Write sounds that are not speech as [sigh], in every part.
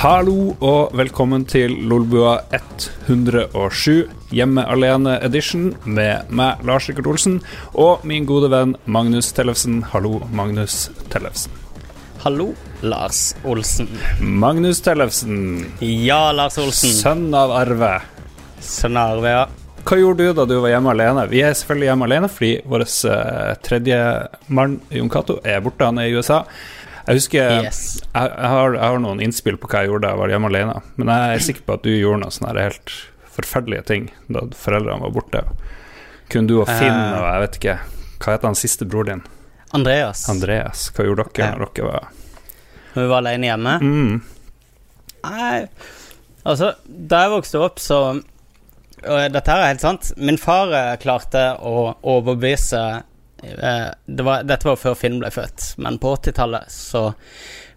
Hallo og velkommen til Lolbua 107, hjemme alene edition, med meg, Lars Rikard Olsen, og min gode venn Magnus Tellefsen. Hallo, Magnus Tellefsen. Hallo, Lars Olsen. Magnus Tellefsen, Ja, Lars Olsen. sønn av Arve. Sønn av Arve, ja. Hva gjorde du da du var hjemme alene? Vi er selvfølgelig hjemme alene fordi vår uh, tredje mann, Jon Cato, er borte. Han er i USA. Jeg husker Yes. jeg, jeg, har, jeg har noen innspill på hva jeg gjorde da jeg var hjemme alene, men jeg er sikker på at du gjorde noen sånne helt forferdelige ting da foreldrene var borte. Kun du og Finn Eh. og jeg vet ikke Hva heter han siste bror din? Andreas. Andreas. Hva gjorde dere Ja. når dere var Når vi var alene hjemme. mm. Nei, altså, da jeg vokste opp, så og Dette er helt sant. Min far eh, klarte å overbevise det var, Dette var før Finn ble født, men på 80-tallet så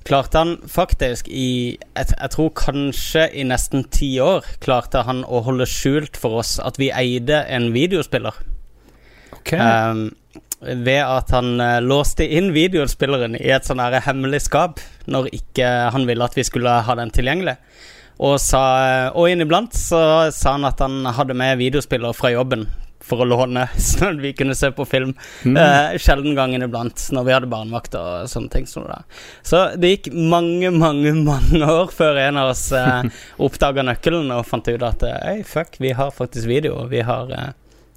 klarte han faktisk i jeg, jeg tror kanskje i nesten ti år klarte han å holde skjult for oss at vi eide en videospiller. Okay. Um, ved at han uh, låste inn videospilleren i et sånn her hemmelig skap når ikke han ville at vi skulle ha den tilgjengelig. Og, sa, og inniblant så sa han at han hadde med videospiller fra jobben for å låne, [laughs] sånn at vi kunne se på film. Mm. Eh, sjelden gangen iblant, når vi hadde barnevakt og sånne ting. Der. Så det gikk mange, mange mange [laughs] år før en av oss eh, [laughs] oppdaga nøkkelen og fant ut at eh, fuck, vi har faktisk video. Vi har eh,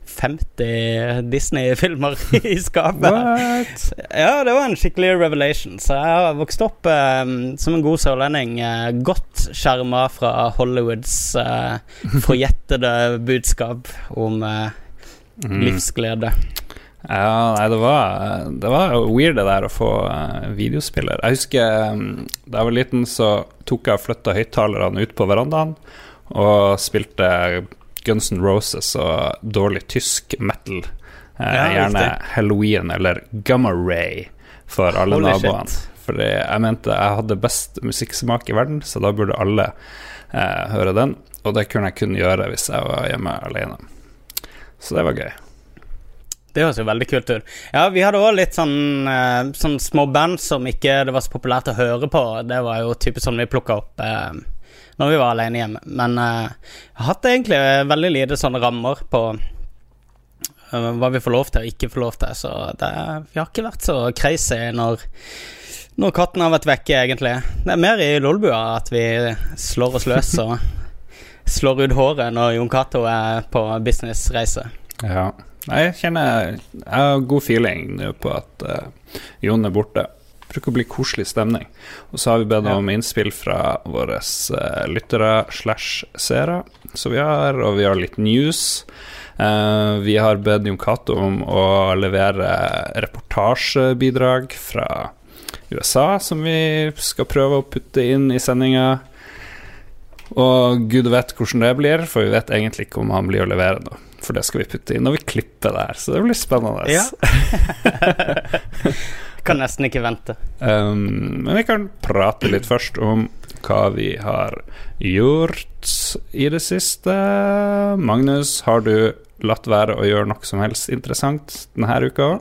50 Disney-filmer i skapet. What? Ja, det var en skikkelig revelation. Så jeg har vokst opp eh, som en god sørlending, eh, godt skjerma fra Hollywoods eh, forjettede budskap om eh, Mm. livsglede. Ja, nei, det var, det var weird det der å få eh, videospiller. Jeg husker um, da jeg var liten, så tok jeg og flytta høyttalerne ut på verandaen og spilte Guns N' Roses og dårlig tysk metal. Eh, Ja, gjerne riktig. Halloween eller Gamma Ray for alle Holy naboene. shit. Fordi jeg mente jeg hadde best musikksmak i verden, så da burde alle eh, høre den. Og det kunne jeg kun gjøre hvis jeg var hjemme alene. Så det var gøy. Det høres jo veldig kult ut. Ja, vi hadde òg litt sånn, eh, sånn små band som ikke det var så populært å høre på. Det var jo typisk sånn vi plukka opp eh, når vi var alene hjemme. Men eh, jeg har hatt egentlig veldig lite sånne rammer på eh, hva vi får lov til og ikke får lov til. Så det, vi har ikke vært så crazy når når katten har vært vekke, egentlig. Det er mer i Lolbua at vi slår oss løs og slår ut håret når Jon Cato er på businessreise. Ja. Jeg kjenner Jeg har god feeling nå på at uh, Jon er borte. Det bruker å bli koselig stemning. Og så har vi bedt om innspill fra våre uh, lyttere slash seere, som vi har, og vi har litt news. Uh, vi har bedt Jon Cato om å levere reportasjebidrag fra USA, som vi skal prøve å putte inn i sendinga. Og gud vet hvordan det blir, for vi vet egentlig ikke om han blir å levere nå. For det skal vi putte inn når vi klipper det her, så det blir spennende. Ja. [laughs] kan nesten ikke vente. Um, men vi kan prate litt først om hva vi har gjort i det siste. Magnus, har du latt være å gjøre noe som helst interessant denne uka?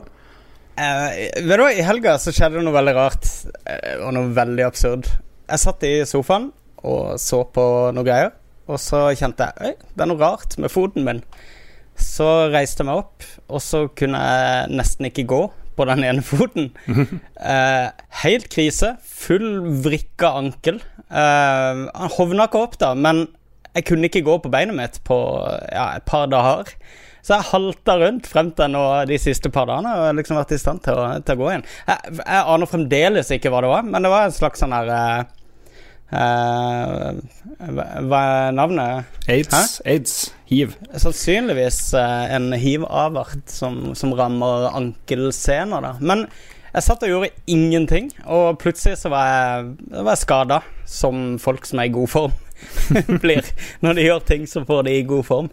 Eh, vet du hva, I helga så skjedde det noe veldig rart, eh, og noe veldig absurd. Jeg satt i sofaen og så på noe greier, og så kjente jeg Oi, det er noe rart med foten min. Så reiste jeg meg opp, og så kunne jeg nesten ikke gå på den ene foten. [laughs] Eh, helt krise. Full vrikka ankel. Eh, han hovna ikke opp, da, men jeg kunne ikke gå på beinet mitt på ja, et par dager. Så jeg halta rundt frem til nå de siste par dagene og liksom vært i stand til å, til å gå igjen. Jeg, jeg aner fremdeles ikke hva det var, men det var en slags sånn her eh, eh, hva- er navnet? Aids? Aids? Hiv? Sannsynligvis eh, en hiv-avart som, som rammer ankelsener, da. Men jeg satt og gjorde ingenting, og plutselig så var jeg, var jeg skada, som folk som er i god form [laughs] blir når de gjør ting, så får de i god form.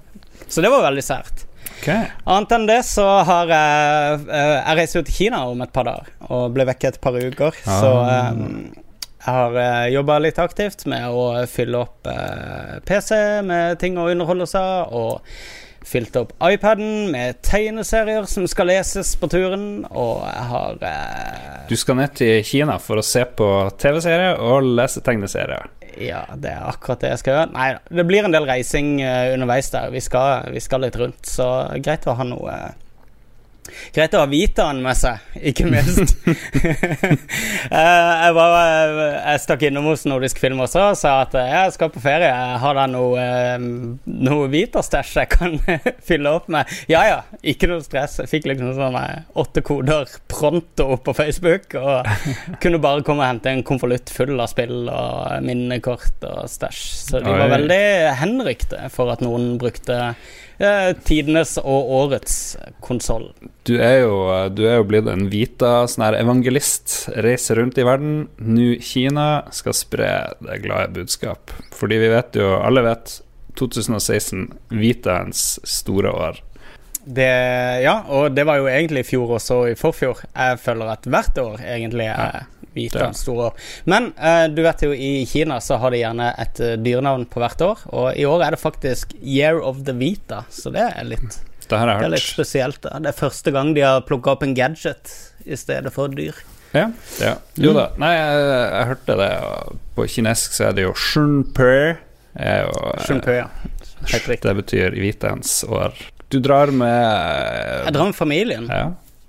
Så det var veldig sært. Ok. Annet enn det så har jeg eh, Jeg reiser jo til Kina om et par dager og ble vekket et par uker. Så Ah. Eh, jeg har uh, jobba litt aktivt med å fylle opp eh, PC med ting å underholde seg, og fylt opp iPaden med tegneserier som skal leses på turen, og jeg har eh, Du skal ned til Kina for å se på TV-serier og lese tegneserier. Ja, det er akkurat det jeg skal gjøre. Nei det blir en del reising eh, underveis der. Vi skal, vi skal litt rundt, så greit å ha noe eh, Greit å ha Vitaen med seg, ikke minst. [laughs] [laughs] Eh, jeg, var, eh, jeg stakk innom hos Nordisk Film også og sa at eh, jeg skal på ferie. Jeg har da noe, noe Vita-stæsj jeg kan [laughs] fylle opp med. Ja ja, ikke noe stress. Jeg fikk liksom sånne åtte koder pronto på Facebook. Og kunne bare komme og hente en konvolutt full av spill og minnekort og stæsj. Så de var veldig henrykte for at noen brukte tidenes og årets konsoll. Du er jo, du er jo blitt en Vita sånn her evangelist. Reiser rundt i verden. Nå Kina skal spre det glade budskap. Fordi vi vet jo, alle vet, 2016, Vitaens store år. Det, ja, og det var jo egentlig i fjor også i forfjor. Jeg føler at hvert år egentlig er hvitaens store år. Men eh, du vet jo, i Kina så har de gjerne et eh, dyrenavn på hvert år, og i år er det faktisk Year of the Vita, så det er litt, Det har det er litt spesielt. Da. Det er første gang de har plukka opp en gadget i stedet for dyr. Ja, ja. Jo da. Nei, jeg, jeg hørte det. På kinesisk så er det jo shunpe. Er jo, eh, Shunpei, ja. Helt riktig. Det betyr Vitaens år. Du drar med Jeg drar med familien, Ja.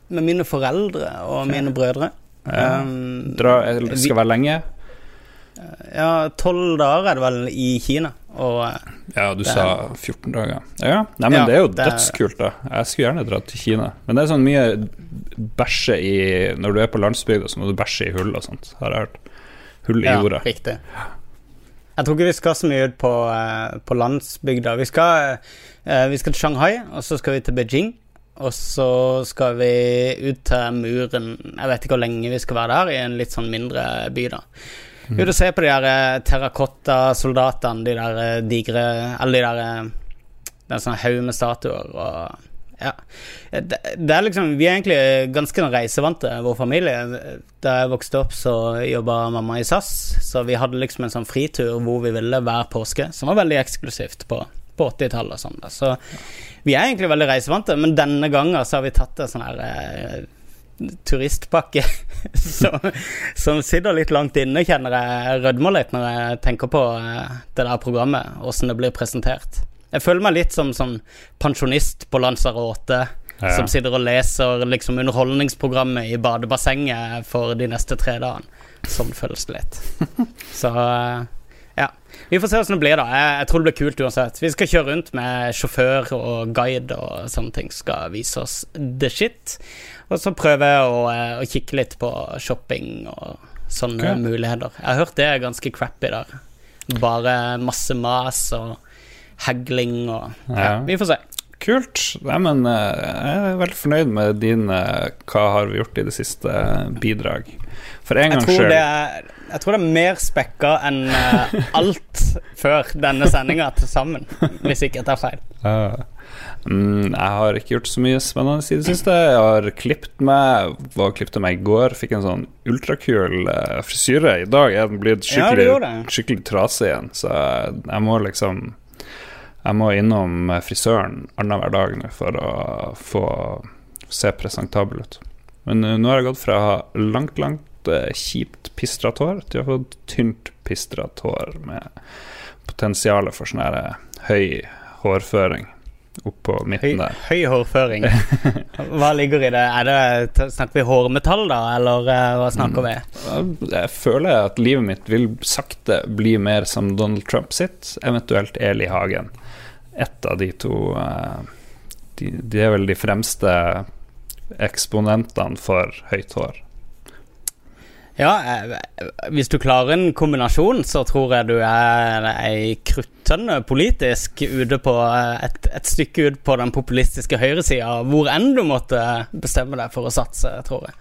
med mine foreldre og mine brødre. ja. Um, Dra, det skal være lenge. ja, tolv dager er det vel i Kina, og eh, Ja, du sa 14 dager. Ja, Nei, men Ja, det er jo det dødskult, da. Jeg skulle gjerne dratt til Kina. Men det er sånn mye bæsje i Når du er på landsbygda, så må du bæsje i hull og sånt, har jeg hørt. Hull i Ja, jorda. riktig. Jeg tror ikke vi skal så mye ut på, eh, på landsbygda. Vi skal, eh, vi skal til Shanghai, og så skal vi til Beijing. Og så skal vi ut til muren Jeg vet ikke hvor lenge vi skal være der, i en litt sånn mindre by, da. Mm. du ser se på de der terrakottasoldatene, terrakotta-soldatene, de der eh, digre Alle de der eh, Det er en sånn haug med statuer og ja. Det, det er liksom Vi er egentlig ganske sånn reisevante, vår familie. Da jeg vokste opp, så jobba mamma i SAS, så vi hadde liksom en sånn fritur hvor vi ville hver påske, som var veldig eksklusivt på, på 80-tallet og sånn. Så vi er egentlig veldig reisevante, men denne gangen så har vi tatt en sånn her eh, turistpakke [laughs] som, som sitter litt langt inne, kjenner jeg. Rødmer litt når jeg tenker på eh, det der programmet, åssen det blir presentert. Jeg føler meg litt som sånn pensjonist på Lanzarote. Ja. Som sitter og leser liksom underholdningsprogrammet i badebassenget for de neste tre dagene. Sånn føles det litt. [laughs] Så eh, ja. Vi får se åssen det blir, da. Jeg, jeg tror det blir kult uansett. Vi skal kjøre rundt med sjåfør og guide og sånne ting. Skal vise oss the shit. Og så prøver jeg å, eh, å kikke litt på shopping og sånne okay. muligheter. Jeg har hørt det er ganske crappy der. Bare masse mas og hagling og ja. Ja. Vi får se. Kult. Nei, men eh, jeg er veldig fornøyd med din eh, Hva har vi gjort i det siste? eh, bidrag. For en gangs tror, skyld det jeg tror det er mer spekka enn [laughs] alt før denne sendinga til sammen, hvis ikke jeg tar feil. Ja. Mm, jeg har ikke gjort så mye spennende i det siste. Jeg har klippet meg Var klippet meg i går. Fikk en sånn ultrakul eh, frisyre. I dag er den blitt skikkelig, ja, skikkelig trasig igjen, så jeg, jeg må liksom Jeg må innom frisøren annenhver dag nå for å få se presentabel ut. Men eh, nå har jeg gått fra å ha langt, langt eh, kjipt pistret hår til å ha fått tynt pistret hår med potensial for sånn her eh, høy hårføring oppå på midten der. høy hårføring. [laughs] Hva ligger i det? Er det snakker vi hårmetall, da, eller eh, hva snakker vi? Jeg føler at livet mitt vil sakte bli mer som Donald Trump sitt, eventuelt Eli Hagen. Ett av de to eh, de, de er vel de fremste eksponentene for høyt hår. Ja, eh, hvis du klarer en kombinasjon, så tror jeg du er ei kruttønne politisk ute på eh, et, et stykke ut på den populistiske høyresida, hvor enn du måtte bestemme deg for å satse, tror jeg.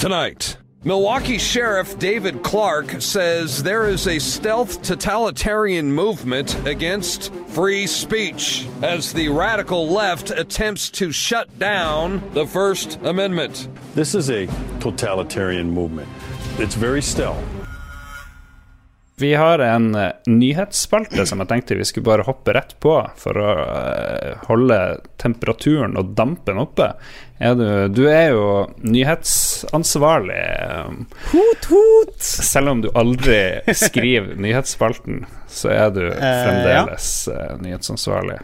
Tonight, Milwaukee Sheriff David Clark says there is a stealth totalitarian movement against free speech as the radical left attempts to shut down the First Amendment. This is a totalitarian movement. It's very stealth. Vi har en uh, nyhetsspalte som jeg tenkte vi skulle bare hoppe rett på for å uh, holde temperaturen og dampen oppe. Er du, du, er jo nyhetsansvarlig. Um, hot, hot. Selv om du aldri skriver nyhetsspalten, så er du [laughs] fremdeles ja. nyhetsansvarlig.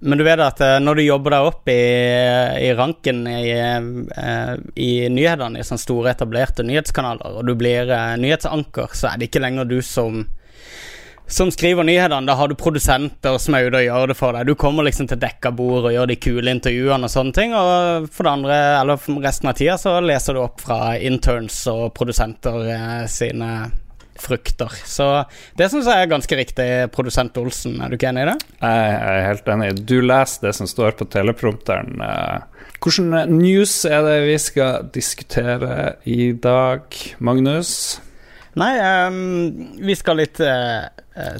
Men du vet at når du jobber deg opp i, i ranken i, i nyhetene, i sånne store, etablerte nyhetskanaler, og du blir nyhetsanker, så er det ikke lenger du som som skriver nyhetene. Da har du produsenter som er ute og gjør det for deg. Du kommer liksom til dekka bord og gjør de kule intervjuene og sånne ting. Og for det andre, eller resten av tida, så leser du opp fra interns og produsenter eh, sine frukter. Så det syns jeg er ganske riktig, produsent Olsen. Er du ikke enig i det? Jeg er helt enig. Du leser det som står på teleprompteren. Hvilke news er det vi skal diskutere i dag, Magnus? Nei, um, vi skal litt uh,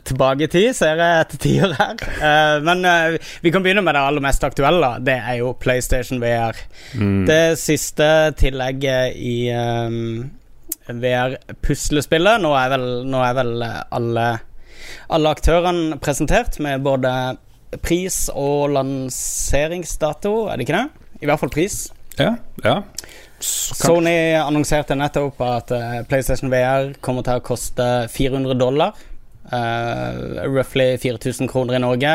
tilbake i tid, ser jeg etter tiår her. Uh, men uh, vi kan begynne med det aller mest aktuelle. Det er jo PlayStation VR. Mm. Det siste tillegget i um, VR-puslespillet. Nå, nå, er vel alle, alle aktørene presentert med både pris og lanseringsdato, er det ikke det? I hvert fall pris. Ja, ja. Sony annonserte nettopp at PlayStation VR kommer til å koste 400 dollar. Uh, roughly 4000 kroner i Norge,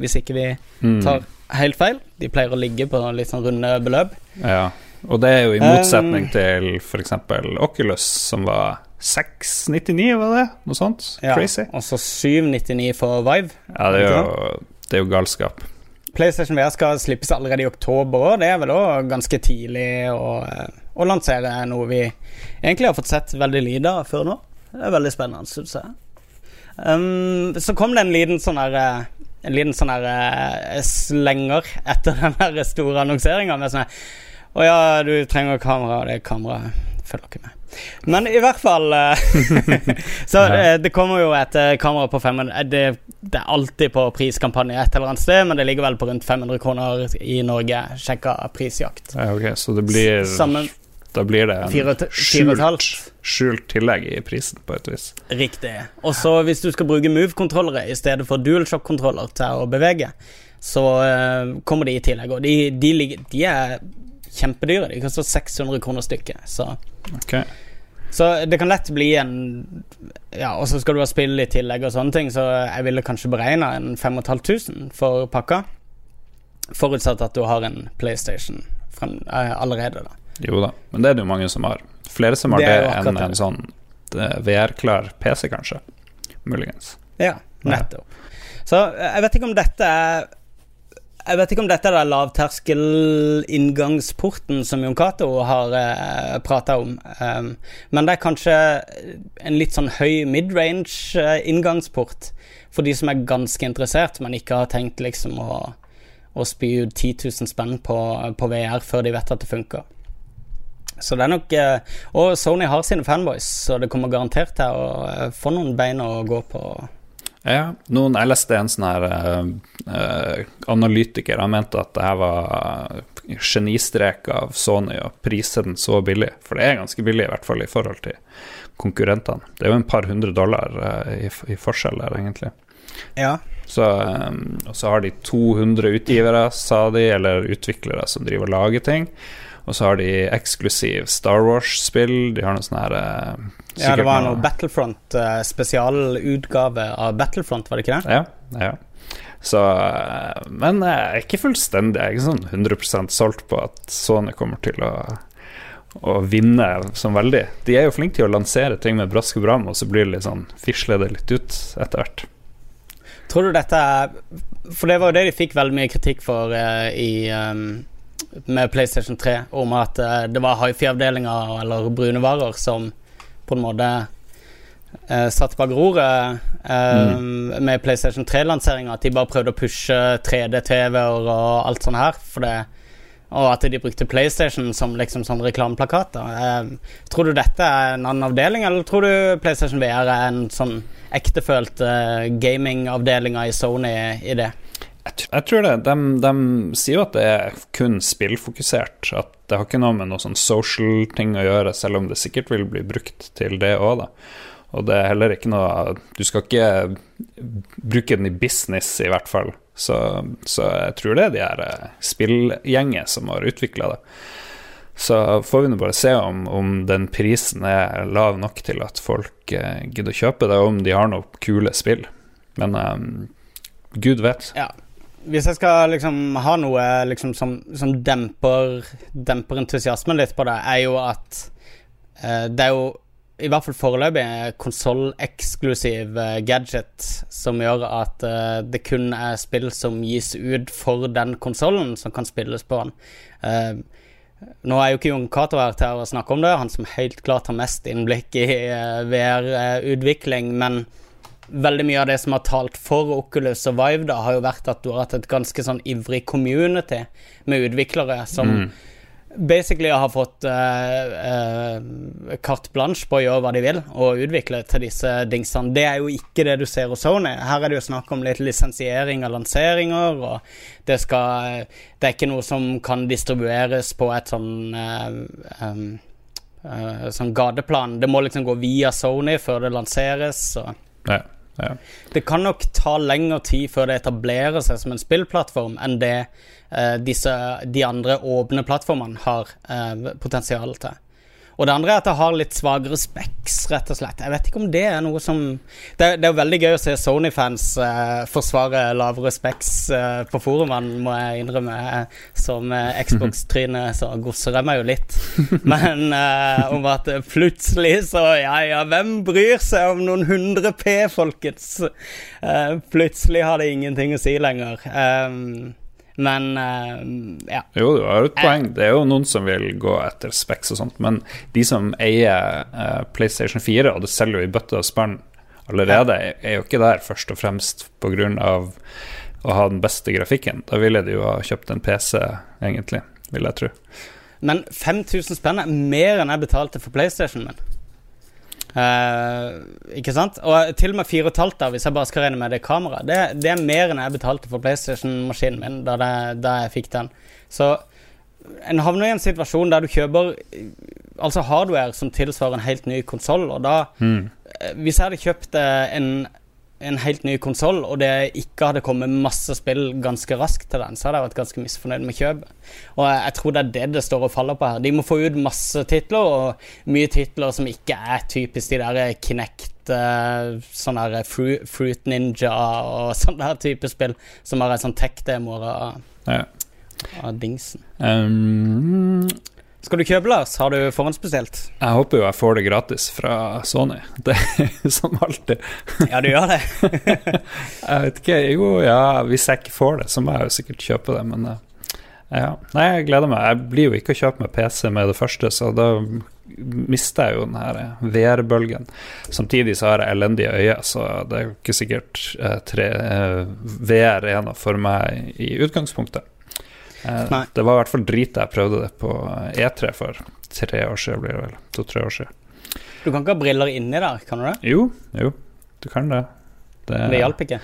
hvis ikke vi mm. tar helt feil. De pleier å ligge på litt sånn runde beløp. Ja. Og det er jo i motsetning um, til f.eks. Oculus, som var 699, var det? Noe sånt? Ja, Crazy. Og så 799 for Vive. Ja, det er jo, det er jo galskap. PlayStation VR skal slippes allerede i oktober òg. Det er vel òg ganske tidlig å, å, lansere noe vi egentlig har fått sett veldig lite av før nå. Det er veldig spennende, syns jeg. Um, så kom det en liten sånn her En liten sånn her slenger etter [laughs] den her store annonseringa med sånn å ja, du trenger kamera, og det kameraet følger ikke med. Men i hvert fall eh, [laughs] Så ja. Eh, det kommer jo et eh, kamera på 500 det, det, er alltid på priskampanje et eller annet sted, men det ligger vel på rundt 500 kroner i Norge. Sjekka prisjakt. Ja, ok, Så det blir Sammen, Da blir det en skjult, skjult tillegg i prisen, på et vis. Riktig. Og så hvis du skal bruke Move-kontrollere i stedet for DualShock-kontroller til å bevege, så kommer de i tillegg. Og de, de, de er kjempedyre. De koster 600 kroner stykket. Så. Okay. så det kan lett bli en Ja, og så skal du ha spill i tillegg og sånne ting, så jeg ville kanskje beregna en 5500 for pakka. Forutsatt at du har en PlayStation frem, eh, allerede, da. Jo da, men det er det jo mange som har. Flere som har det, det enn en sånn eh, VR-klar PC, kanskje. Muligens. Ja, nettopp. Så eh, jeg vet ikke om dette er jeg vet ikke om dette er lavterskel-inngangsporten som Jon Cato har eh, prata om. Um, men det er kanskje en litt sånn høy midrange-inngangsport eh, for de som er ganske interessert, men ikke har tenkt liksom å, å spy ut 10 000 spenn på, på, VR før de vet at det funker. Så det er nok eh, Og Sony har sine fanboys, så det kommer garantert til å eh, få noen bein å gå på ja, noen, jeg leste en sånn her uh, analytiker. Han mente at det her var genistrek av Sony å prise den så billig. For det er ganske billig, i hvert fall i forhold til konkurrentene. Det er jo en par hundre dollar uh, i, i, forskjell der, egentlig. Ja. Så, um, og så har de 200 utgivere, sa de, eller utviklere som driver og lager ting. Og så har de eksklusiv Star Wars-spill. De har noen sånne her uh, Ja, det var noe Battlefront, uh, spesialutgave av Battlefront, var det ikke det? Ja. ja. Så uh, Men jeg er ikke fullstendig Jeg er ikke sånn 100% solgt på at Sony kommer til å å vinne som veldig. De er jo flinke til å lansere ting med brask og bram, og så blir det litt sånn fisler det litt ut etter hvert. Tror du dette For det var jo det de fikk veldig mye kritikk for uh, i um, med PlayStation 3 om at uh, det var hifi-avdelinger eller brune varer som på en måte uh, satt bak roret uh, mm. med PlayStation 3-lanseringa. At de bare prøvde å pushe 3D-TV-er og alt sånt her. Det, og at de brukte PlayStation som liksom sånn reklameplakater. tror du dette er en annen avdeling, eller tror du PlayStation VR er en sånn ektefølt gaming-avdelinga i Sony i det? Jeg tror det. De, de, sier jo at det er kun spillfokusert. At det har ikke noe med noe sånn social ting å gjøre, selv om det sikkert vil bli brukt til det òg, da. Og det er heller ikke noe Du skal ikke bruke den i business, i hvert fall. Så, så jeg tror det er de her eh, spillgjenger som har utvikla det. Så får vi nå bare se om, om, den prisen er lav nok til at folk eh, gidder å kjøpe det, og om de har noen kule spill. Men um, gud vet. Ja. Hvis jeg skal liksom ha noe liksom, som, som demper, demper entusiasmen litt på det, er jo at uh, det er jo i hvert fall foreløpig konsolleksklusiv gadget som gjør at uh, det kun er spill som gis ut for den konsollen, som kan spilles på den. Uh, nå er jo ikke Jon Cato her til å snakke om det, han som helt klart har mest innblikk i VR-utvikling, men veldig mye av det som har talt for Oculus og Vive, da, har jo vært at du har hatt et ganske sånn ivrig community med utviklere som mm basically har fått uh, uh, carte blanche på å gjøre hva de vil, og utvikle til disse dingsene. Det er jo ikke det du ser hos Sony. Her er det jo snakk om litt lisensiering av lanseringer, og det skal Det er ikke noe som kan distribueres på et sånn uh, um, sånn gadeplan. Det må liksom gå via Sony før det lanseres. Og. Ja. Ja. Det kan nok ta lengre tid før det etablerer seg som en spillplattform enn det eh, disse, de andre åpne plattformene har eh, potensial til. Og det andre er at det har litt svakere specs, rett og slett. Jeg vet ikke om det er noe som Det, det er jo veldig gøy å se Sony-fans eh, forsvare lavere specs eh, på forumene, må jeg innrømme. Som eh, Xbox-tryne så gosser jeg meg jo litt. [laughs] Men eh, om at plutselig så Ja, ja, hvem bryr seg om noen 100 P, folkens? Eh, plutselig har det ingenting å si lenger. Um, men uh, ja. Jo, du har et poeng. Det er jo noen som vil gå etter Specs og sånt, men de som eier uh, PlayStation 4, og det selger jo i bøtte og spann allerede, er jo ikke der først og fremst pga. å ha den beste grafikken. Da ville de jo ha kjøpt en PC, egentlig, vil jeg tro. Men 5000 spenn er mer enn jeg betalte for PlayStation min. Uh, ikke sant? Og til og med 4,5, hvis jeg bare skal regne med det kameraet, det, det, er mer enn jeg betalte for PlayStation-maskinen min da, det, da, jeg fikk den. Så en havner i en situasjon der du kjøper altså hardware som tilsvarer en helt ny konsoll, og da mm. Hvis jeg hadde kjøpt en en helt ny konsoll, og det ikke hadde kommet masse spill ganske raskt til den, så hadde jeg vært ganske misfornøyd med kjøpet. Og jeg tror det er det det står og faller på her. De må få ut masse titler, og mye titler som ikke er typisk de der Kinect uh, sånn der Fruit Ninja og [laughs] sånn der type spill, som har en sånn tech-demoer av, ja. av dingsen. Um, skal du kjøpe, Lars? Har du forhåndsbestilt? Jeg håper jo jeg får det gratis fra Sony. [laughs] Det er som alltid. ja, du gjør det? [laughs] jeg vet ikke. Jo, ja, hvis jeg ikke får det, så må jeg jo sikkert kjøpe det, men eh, ja. Nei, jeg gleder meg. Jeg blir jo ikke å kjøpe meg PC med det første, så da mister jeg jo den her eh, VR-bølgen. Samtidig så har jeg elendige øyne, så det er jo ikke sikkert eh, tre, eh, VR er noe for meg i utgangspunktet. Eh, det var i hvert fall drit jeg prøvde det på E3 for tre år siden, blir det vel. To-tre år siden. Du kan ikke ha briller inni der, kan du det? Jo, jo, du kan det. Det, det hjalp ikke?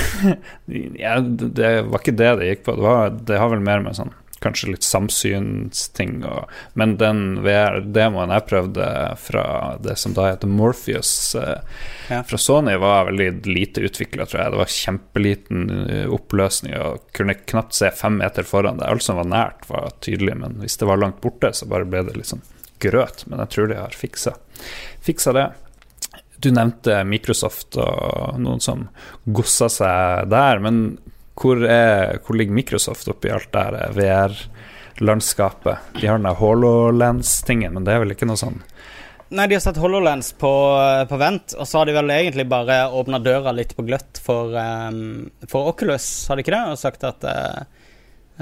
[laughs] ja, det, det, var ikke det det gikk på. Det, var, det har vel mer med sånn kanskje litt samsynsting. Og, men den VR-demoen jeg prøvde fra det som da heter Morpheus eh, ja. fra Sony, var veldig lite utvikla, tror jeg. Det var kjempeliten eh, oppløsning og kunne knapt se fem meter foran det. Alt som var nært, var tydelig, men hvis det var langt borte, så bare ble det litt sånn grøt. Men jeg tror de har fiksa, fiksa det. Du nevnte Microsoft og noen som gossa seg der, men hvor, er, hvor ligger Microsoft oppi alt det VR-landskapet? De har den der HoloLens-tingen, men det er vel ikke noe sånn Nei, de har satt HoloLens på, på, vent, og så har de vel egentlig bare åpna døra litt på gløtt for, um, for, Oculus, har de ikke det? Og sagt at uh,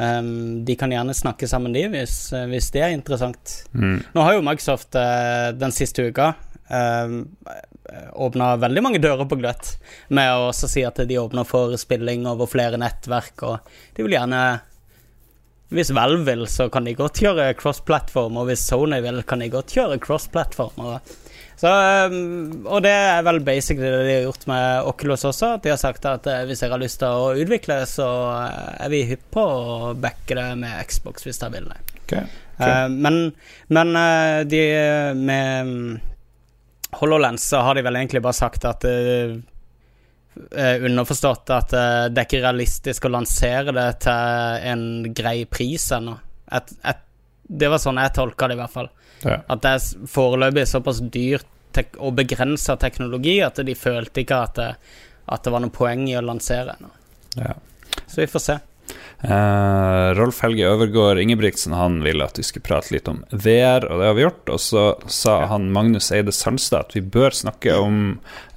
um, de kan gjerne snakke sammen, de, hvis, hvis det er interessant. Mm. Nå har jo Microsoft uh, den siste uka åpna veldig mange dører på gløtt med å si at de åpner for spilling over flere nettverk, og de vil gjerne Hvis Valve vil, så kan de godt gjøre cross-platform, og hvis Sony vil, kan de godt gjøre cross-platform. Så, um, og det er vel basically det de har gjort med Oculus også. At de har sagt at eh, hvis dere har lyst til å utvikle, så eh, er vi hypp på å backe det med Xbox hvis dere vil det. Okay, okay. Uh, men, men de med HoloLens så har de vel egentlig bare sagt at uh, Underforstått at uh, det er ikke realistisk å lansere det til en grei pris ennå. Det var sånn jeg tolka det, i hvert fall. Ja. At det er foreløpig såpass dyrt og begrensa teknologi at de følte ikke at det, at det var noe poeng i å lansere ennå. Ja. Så vi får se. Uh, Rolf Helge Øvergård Ingebrigtsen han ville at vi skulle prate litt om VR, og det har vi gjort. Og så sa han Magnus Eide Sandstad at vi bør snakke om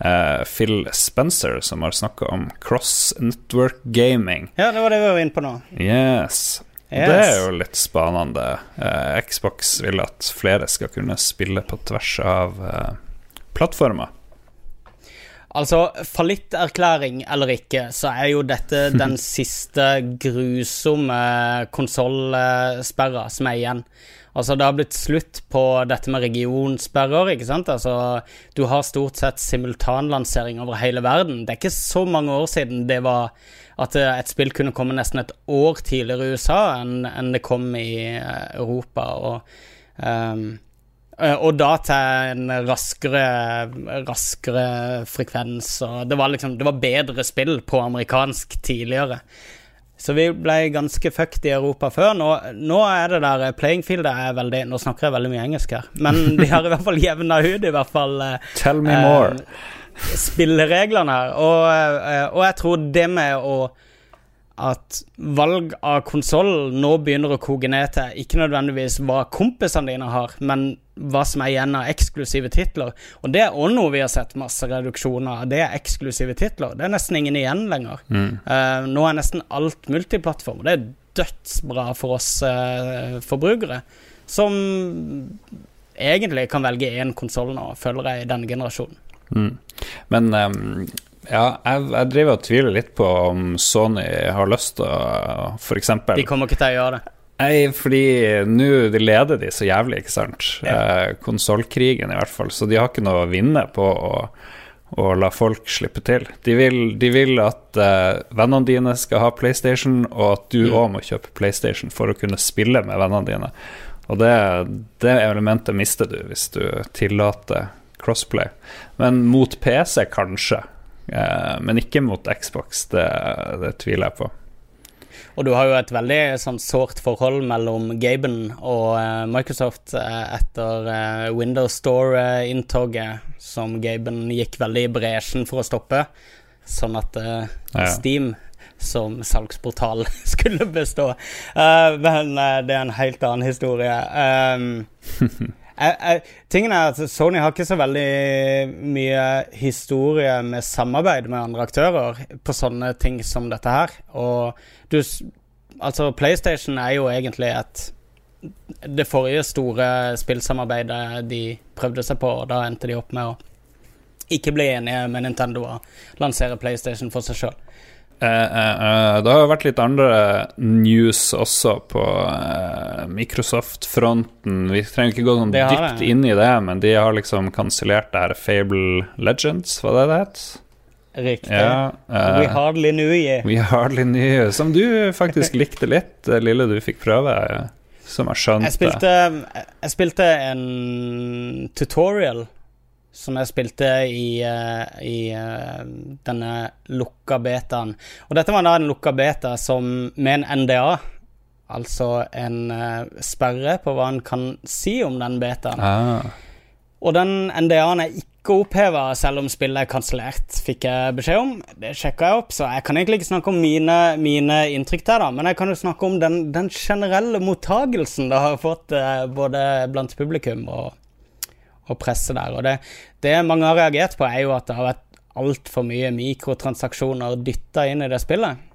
uh, Phil Spencer, som har snakka om cross network gaming. Ja, det var det vi var inne på nå. Yes. Yes. Det er jo litt spanende. Eh, Xbox vil at flere skal kunne spille på tvers av plattformer. Altså, fallitterklæring eller ikke, så er jo dette [laughs] den siste grusomme konsollsperra som er igjen. Altså, det har blitt slutt på dette med regionsperrer, ikke sant. Altså, du har stort sett simultanlansering over hele verden. Det er ikke så mange år siden det var at et spill kunne komme nesten et år tidligere i USA enn, det kom i eh, Europa. og um, Eh, og da til en raskere, raskere frekvens. Og det var liksom Det var bedre spill på amerikansk tidligere. Så vi ble ganske fucked i Europa før. Nå, nå er det der eh, playing field er veldig Nå snakker jeg veldig mye engelsk her, men [laughs] de har i hvert fall jevna ut, i hvert fall eh, Tell me more. Eh, spillereglene her. Og, eh, og jeg tror det med å at valg av konsoll nå begynner å koke ned til ikke nødvendigvis hva kompisene dine har, men hva som er igjen av eksklusive titler. Og det er òg noe vi har sett masse reduksjoner av. Det er eksklusive titler. Det er nesten ingen igjen lenger. Mm. Uh, nå er nesten alt multiplattform. Det er dødsbra for oss uh, forbrukere, som egentlig kan velge én konsoll nå, følger jeg, i denne generasjonen. Mm. Men um ja, jeg, jeg, driver og tviler litt på om Sony har lyst til å f.eks. De kommer ikke til å gjøre det. Nei, fordi nå de leder de så jævlig, ikke sant. Ja. Eh, Konsollkrigen, i hvert fall. Så de har ikke noe å vinne på å, å la folk slippe til. De vil, de vil at eh, vennene dine skal ha PlayStation, og at du òg mm. må kjøpe PlayStation for å kunne spille med vennene dine. Og det, det elementet mister du hvis du tillater crossplay. Men mot PC, kanskje. Eh, men ikke mot Xbox, det, det, tviler jeg på. Og du har jo et veldig sånn sårt forhold mellom Gaben og uh, Microsoft uh, etter uh, Windows Store-inntoget, som Gaben gikk veldig i bresjen for å stoppe, sånn at ja. Steam som salgsportal [laughs] skulle bestå. men det er en helt annen historie. Um, [laughs] tingen er at Sony har ikke så veldig mye historie med samarbeid med andre aktører på sånne ting som dette her. Og du Altså, PlayStation er jo egentlig et Det forrige store spillsamarbeidet de prøvde seg på, og da endte de opp med å ikke bli enige med Nintendo og lansere PlayStation for seg sjøl. Eh, eh, eh, det har vært litt andre news også på Microsoft-fronten. Vi trenger ikke gå sånn dypt inn i det, men de har liksom kansellert det her Fable Legends, hva det det het? Riktig. Ja, We Hardly Knew You. We Hardly Knew Som du faktisk likte litt, det lille du fikk prøve. Som jeg skjønte. Jeg spilte, jeg spilte en tutorial som jeg spilte i, uh, i uh, denne lukka betaen. Og dette var da en lukka beta som med en NDA, altså en uh, sperre på hva en kan si om den betaen. Ah. Og den NDA-en er ikke oppheva selv om spillet er kansellert, fikk jeg beskjed om. Det sjekka jeg opp, så jeg kan egentlig ikke snakke om mine, mine inntrykk der, da. Men jeg kan jo snakke om den, den generelle mottagelsen det har fått både blant publikum og og presse der. Og det, det mange har reagert på, er jo at det har vært altfor mye mikrotransaksjoner dytta inn i det spillet.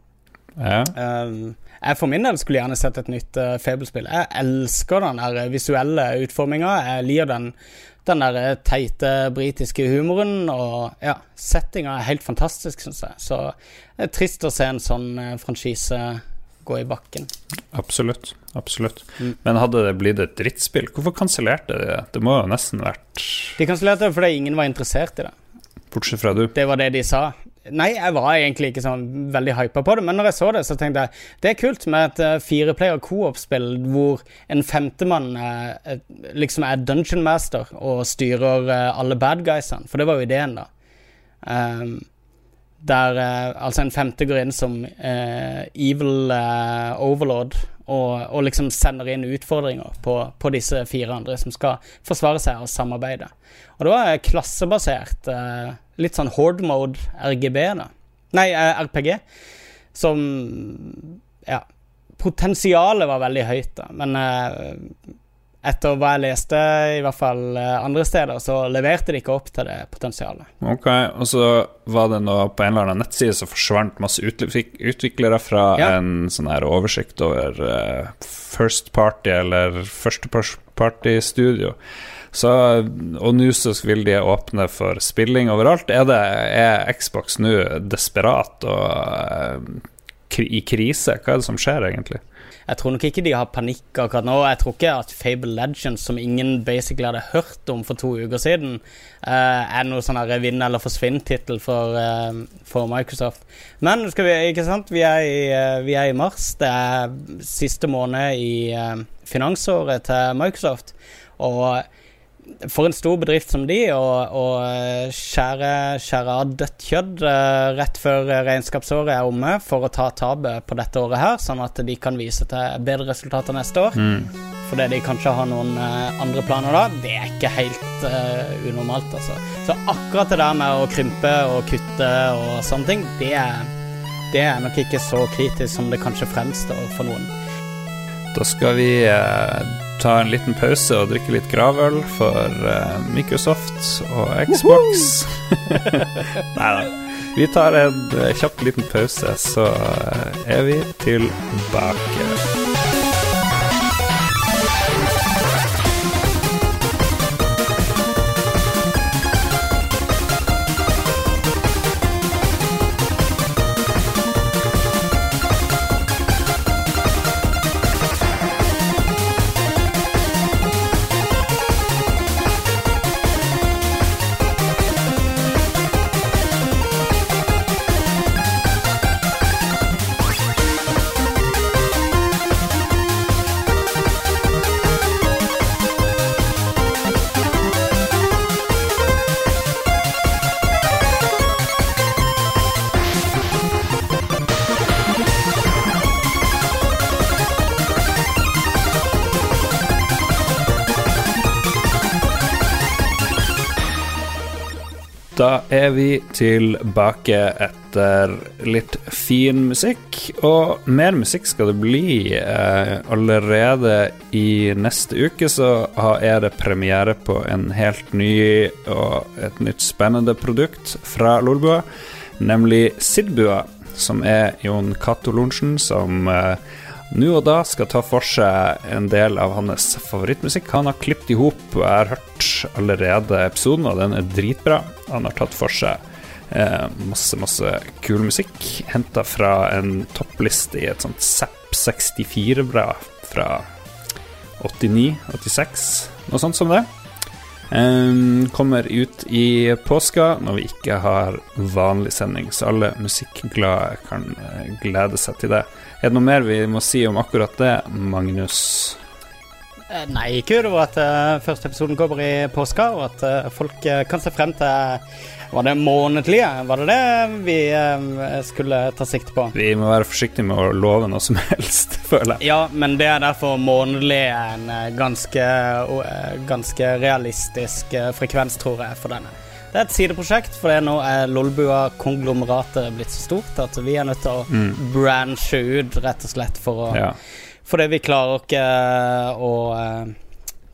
Ja. Um, jeg for min del skulle gjerne sett et nytt uh, Fable-spill. Jeg elsker den der visuelle utforminga. Jeg liker den, den der eh, teite britiske humoren. Og ja, settinga er helt fantastisk, syns jeg. Så det er trist å se en sånn uh, franchise gå i bakken. Absolutt. Absolutt. Mm. Men hadde det blitt et drittspill, hvorfor kansellerte de det? Det må jo nesten vært De kansellerte det fordi ingen var interessert i det. Bortsett fra du. Det var det de sa. Nei, jeg var egentlig ikke sånn veldig hypa på det, men når jeg så det, så tenkte jeg det er kult med et uh, fireplayer co-op-spill hvor en femtemann uh, liksom er dungeon master og styrer uh, alle bad guysene, for det var jo ideen, da. Um, der uh, altså en femte går inn som evil overlord og, og, liksom sender inn utfordringer på, på, disse fire andre som skal forsvare seg og samarbeide. Og det var klassebasert. Litt sånn horde mode RGB, da. Nei, RPG. Som Ja. Potensialet var veldig høyt, da. Men etter hva jeg leste, i hvert fall andre steder, så leverte de ikke opp til det potensialet. Ok, Og så var det nå på en eller annen nettside så forsvant masse utviklere fra ja. en sånn her oversikt over first party eller første party studio. Så, og nå så vil de åpne for spilling overalt. Er, det, er Xbox nå desperat og uh, i krise? Hva er det som skjer, egentlig? Jeg tror nok ikke de har panikk akkurat nå. Jeg tror ikke at Fable Legends, som ingen basically hadde hørt om for to uker siden, uh, er noe sånn vinn eller forsvinn-tittel for, uh, for, Microsoft. Men vi, ikke sant? Vi er, i, uh, vi er i mars. Det er siste måned i finansåret til Microsoft. Og for en stor bedrift som de å skjære, skjære, av dødt kjøtt uh, rett før regnskapsåret er omme, for å ta tapet på dette året her, sånn at de kan vise til bedre resultater neste år. Mm. Fordi de kanskje har noen uh, andre planer da. Det er ikke helt uh, unormalt, altså. Så akkurat det der med å krympe og kutte og sånne ting, det er, det er nok ikke så kritisk som det kanskje fremstår for noen. Da skal vi ta en liten pause og drikke litt gravøl for uh, Microsoft og Xbox. [laughs] Nei da. Vi tar en uh, kjapp liten pause, så uh, er vi tilbake. Er vi tilbake etter litt fin musikk. Og mer musikk skal det bli. Eh, allerede i neste uke så er det premiere på en helt ny og et nytt spennende produkt fra Lolbua, nemlig Sidbua, som er Jon Cato Lorentzen som eh, nå og da skal ta for seg en del av hans favorittmusikk. Han har klippet i hop, og jeg har hørt allerede episoden, og den er dritbra. Han har tatt for seg eh, masse, masse kul musikk. Henta fra en toppliste i et sånt Zapp 64-bra fra 89-86, noe sånt som det. Kommer ut i påska når vi ikke har vanlig sending, så alle musikkglade kan uh, glede seg til det. Er det noe mer vi må si om akkurat det, Magnus? Eh, nei, utover at uh, første episoden kommer i påska, og at uh, folk uh, kan se frem til Var det månedlige? Var det det vi skulle ta sikte på? Vi må være forsiktige med å love noe som [laughs] helst, føler jeg. Ja, men det er derfor månedlig en ganske, ganske realistisk frekvens, tror jeg, for denne. Det er et sideprosjekt, for nå er Lolbua-konglomeratet blitt så stort at vi er nødt til å mm. branche ut, rett og slett, for å ja. Fordi vi klarer ikke å eh,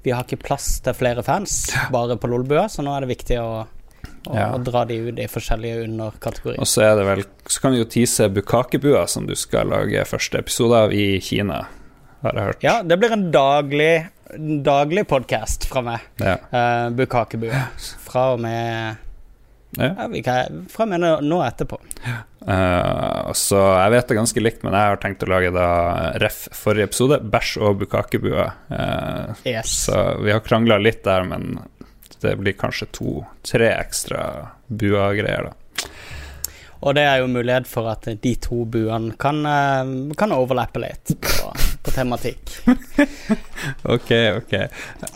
Vi har ikke plass til flere fans bare på Lolbua, så nå er det viktig å, å, ja. dra de ut i forskjellige underkategorier. Og så er det vel Så kan vi jo tease Bukakebua, som du skal lage første episode av i Kina, har jeg hørt. Ja, det blir en daglig daglig podkast fra meg. Ja. Uh, Bukakebue. Fra og med ja. ja fra og med nå, nå etterpå. Uh, så jeg vet det ganske likt, men jeg har tenkt å lage da ref forrige episode. Bæsj og bukakebue. Uh, yes. Så vi har krangla litt der, men det blir kanskje to-tre ekstra bua-greier, da. Og det er jo mulighet for at de to buene kan, eh, kan overlappe litt [laughs] på, på tematikk. [laughs] Ok, ok.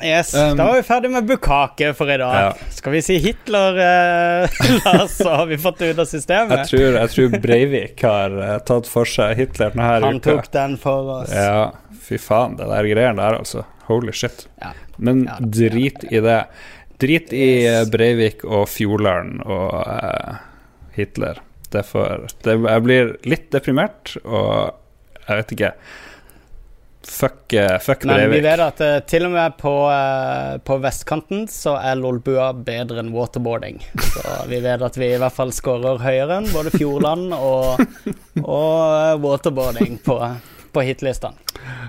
Yes, Um, Da var vi ferdig med bukkake for i dag. Ja. Skal vi si Hitler, eh, [laughs] Lars, så har vi fått det ut av Jeg systemet. tror, jeg tror Breivik har uh, tatt for seg Hitler denne Han uka. tok den for oss. Ja, fy faen, det der greiene der, altså. Holy shit. Ja. Men Ja, drit i det. Drit i yes. Breivik og Fjordland og uh, Hitler. Det er det, Jeg blir litt deprimert, og jeg vet ikke Fuck, eh, fuck Men vi vet at uh, til og med på, uh, på vestkanten så er lolbua bedre enn waterboarding. Så vi vet at vi i hvert fall scorer høyere enn både Fjordland og, og uh, waterboarding på, på hitlistene.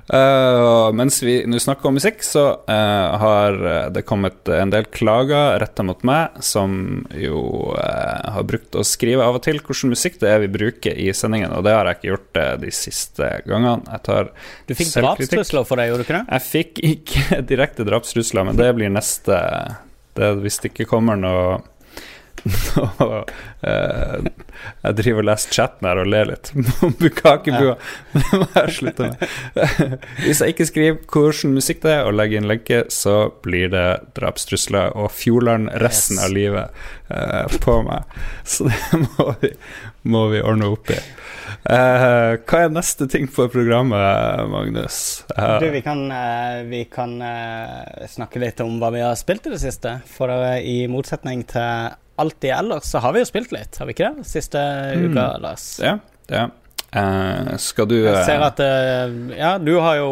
Uh, mens vi nå snakker om musikk, så uh, har eh, det kommet en del klager retta mot meg, som jo uh, har brukt å skrive av og til hvilken musikk det er vi bruker i sendingen, og det har jeg ikke gjort de siste gangene. Jeg tar Du fikk selvkritikk. drapstrusler for det, gjorde du ikke det? Jeg fikk ikke [laughs] direkte drapstrusler, men det blir neste det, Hvis det ikke kommer noe [laughs] Jeg driver og leser chatten her og ler litt om Bukakebua. Det må jeg slutte med. Hvis jeg ikke skriver hvilken musikk det er, og legger inn lenke, så blir det drapstrusler og Fjordland resten Yes. av livet eh, på meg. Så det [laughs] må vi, må vi ordne opp i. Eh, hva er neste ting på programmet, Magnus? Du, vi kan, eh, vi kan eh, snakke litt om hva vi har spilt i det siste. For eh, i motsetning til alltid ellers, så har vi jo spilt litt, har vi ikke det? Siste Mm. uka, Lars. Ja, ja. Uh, skal du Jeg ser eh, at uh, Ja, du har jo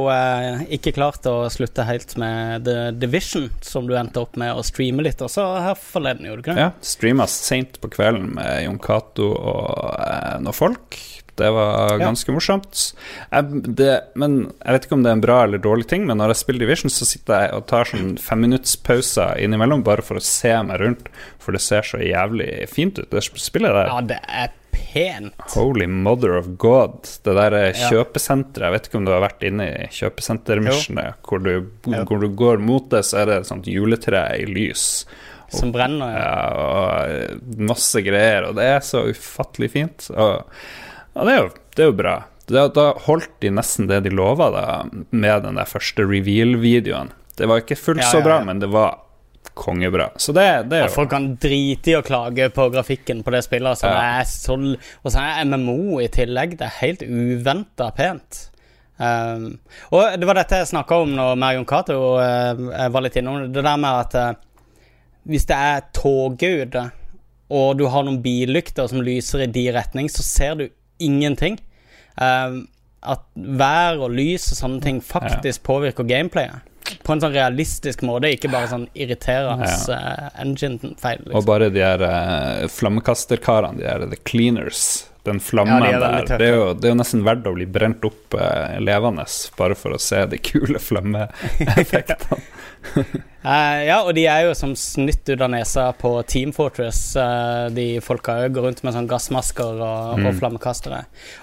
ikke klart å slutte helt med The Division, som du endte opp med å streame litt også her forleden, gjorde du ikke det? Ja, streama seint på kvelden med Jon Cato og noen folk. Det var Ja. ganske morsomt. Jeg, det, men jeg vet ikke om det er en bra eller dårlig ting, men når jeg spiller Division, så sitter jeg og tar sånn femminuttspauser innimellom bare for å se meg rundt, for det ser så jævlig fint ut, det spillet der. Ja, det er pent. Holy mother of god. Det der eh, kjøpesenteret, jeg vet ikke om du har vært inne i kjøpesentermissionet, hvor, du- hvor du går mot det, så er det et sånt juletre i lys. Som brenner. Ja. Ja, og eh, masse greier, og det er så ufattelig fint. Og, og det, er jo, det er jo bra. Da, da holdt de nesten det de lova med den der første reveal-videoen. Det var ikke fullt Ja, så ja, bra, men det var kongebra. Så det, det er Ja, folk kan drite i å klage på grafikken på det spillet. Altså. Ja. Det så, og så er MMO i tillegg. Det er helt uventa pent. Um, og det var dette jeg snakka om når Marion Cato uh, var litt innom det. Der med at uh, hvis det er toget ute, og du har noen billykter som lyser i de retning, så ser du ingenting. Uh, at vær og lys og sånne ting faktisk påvirker gameplayet. På en sånn realistisk måte, ikke bare sånn irriterende uh, engine-feil. Og Liksom. bare de her uh, flammekasterkarene, de her The Cleaners. Den flammen Ja, de er der. Det er, jo, det er jo nesten verdt å bli brent opp eh, levende, bare for å se de kule flammeeffektene. uh, [laughs] ja, og de er jo som snytt ut av nesa på Team Fortress. Uh, de folka går rundt med sånn gassmasker og, Mm. og flammekastere.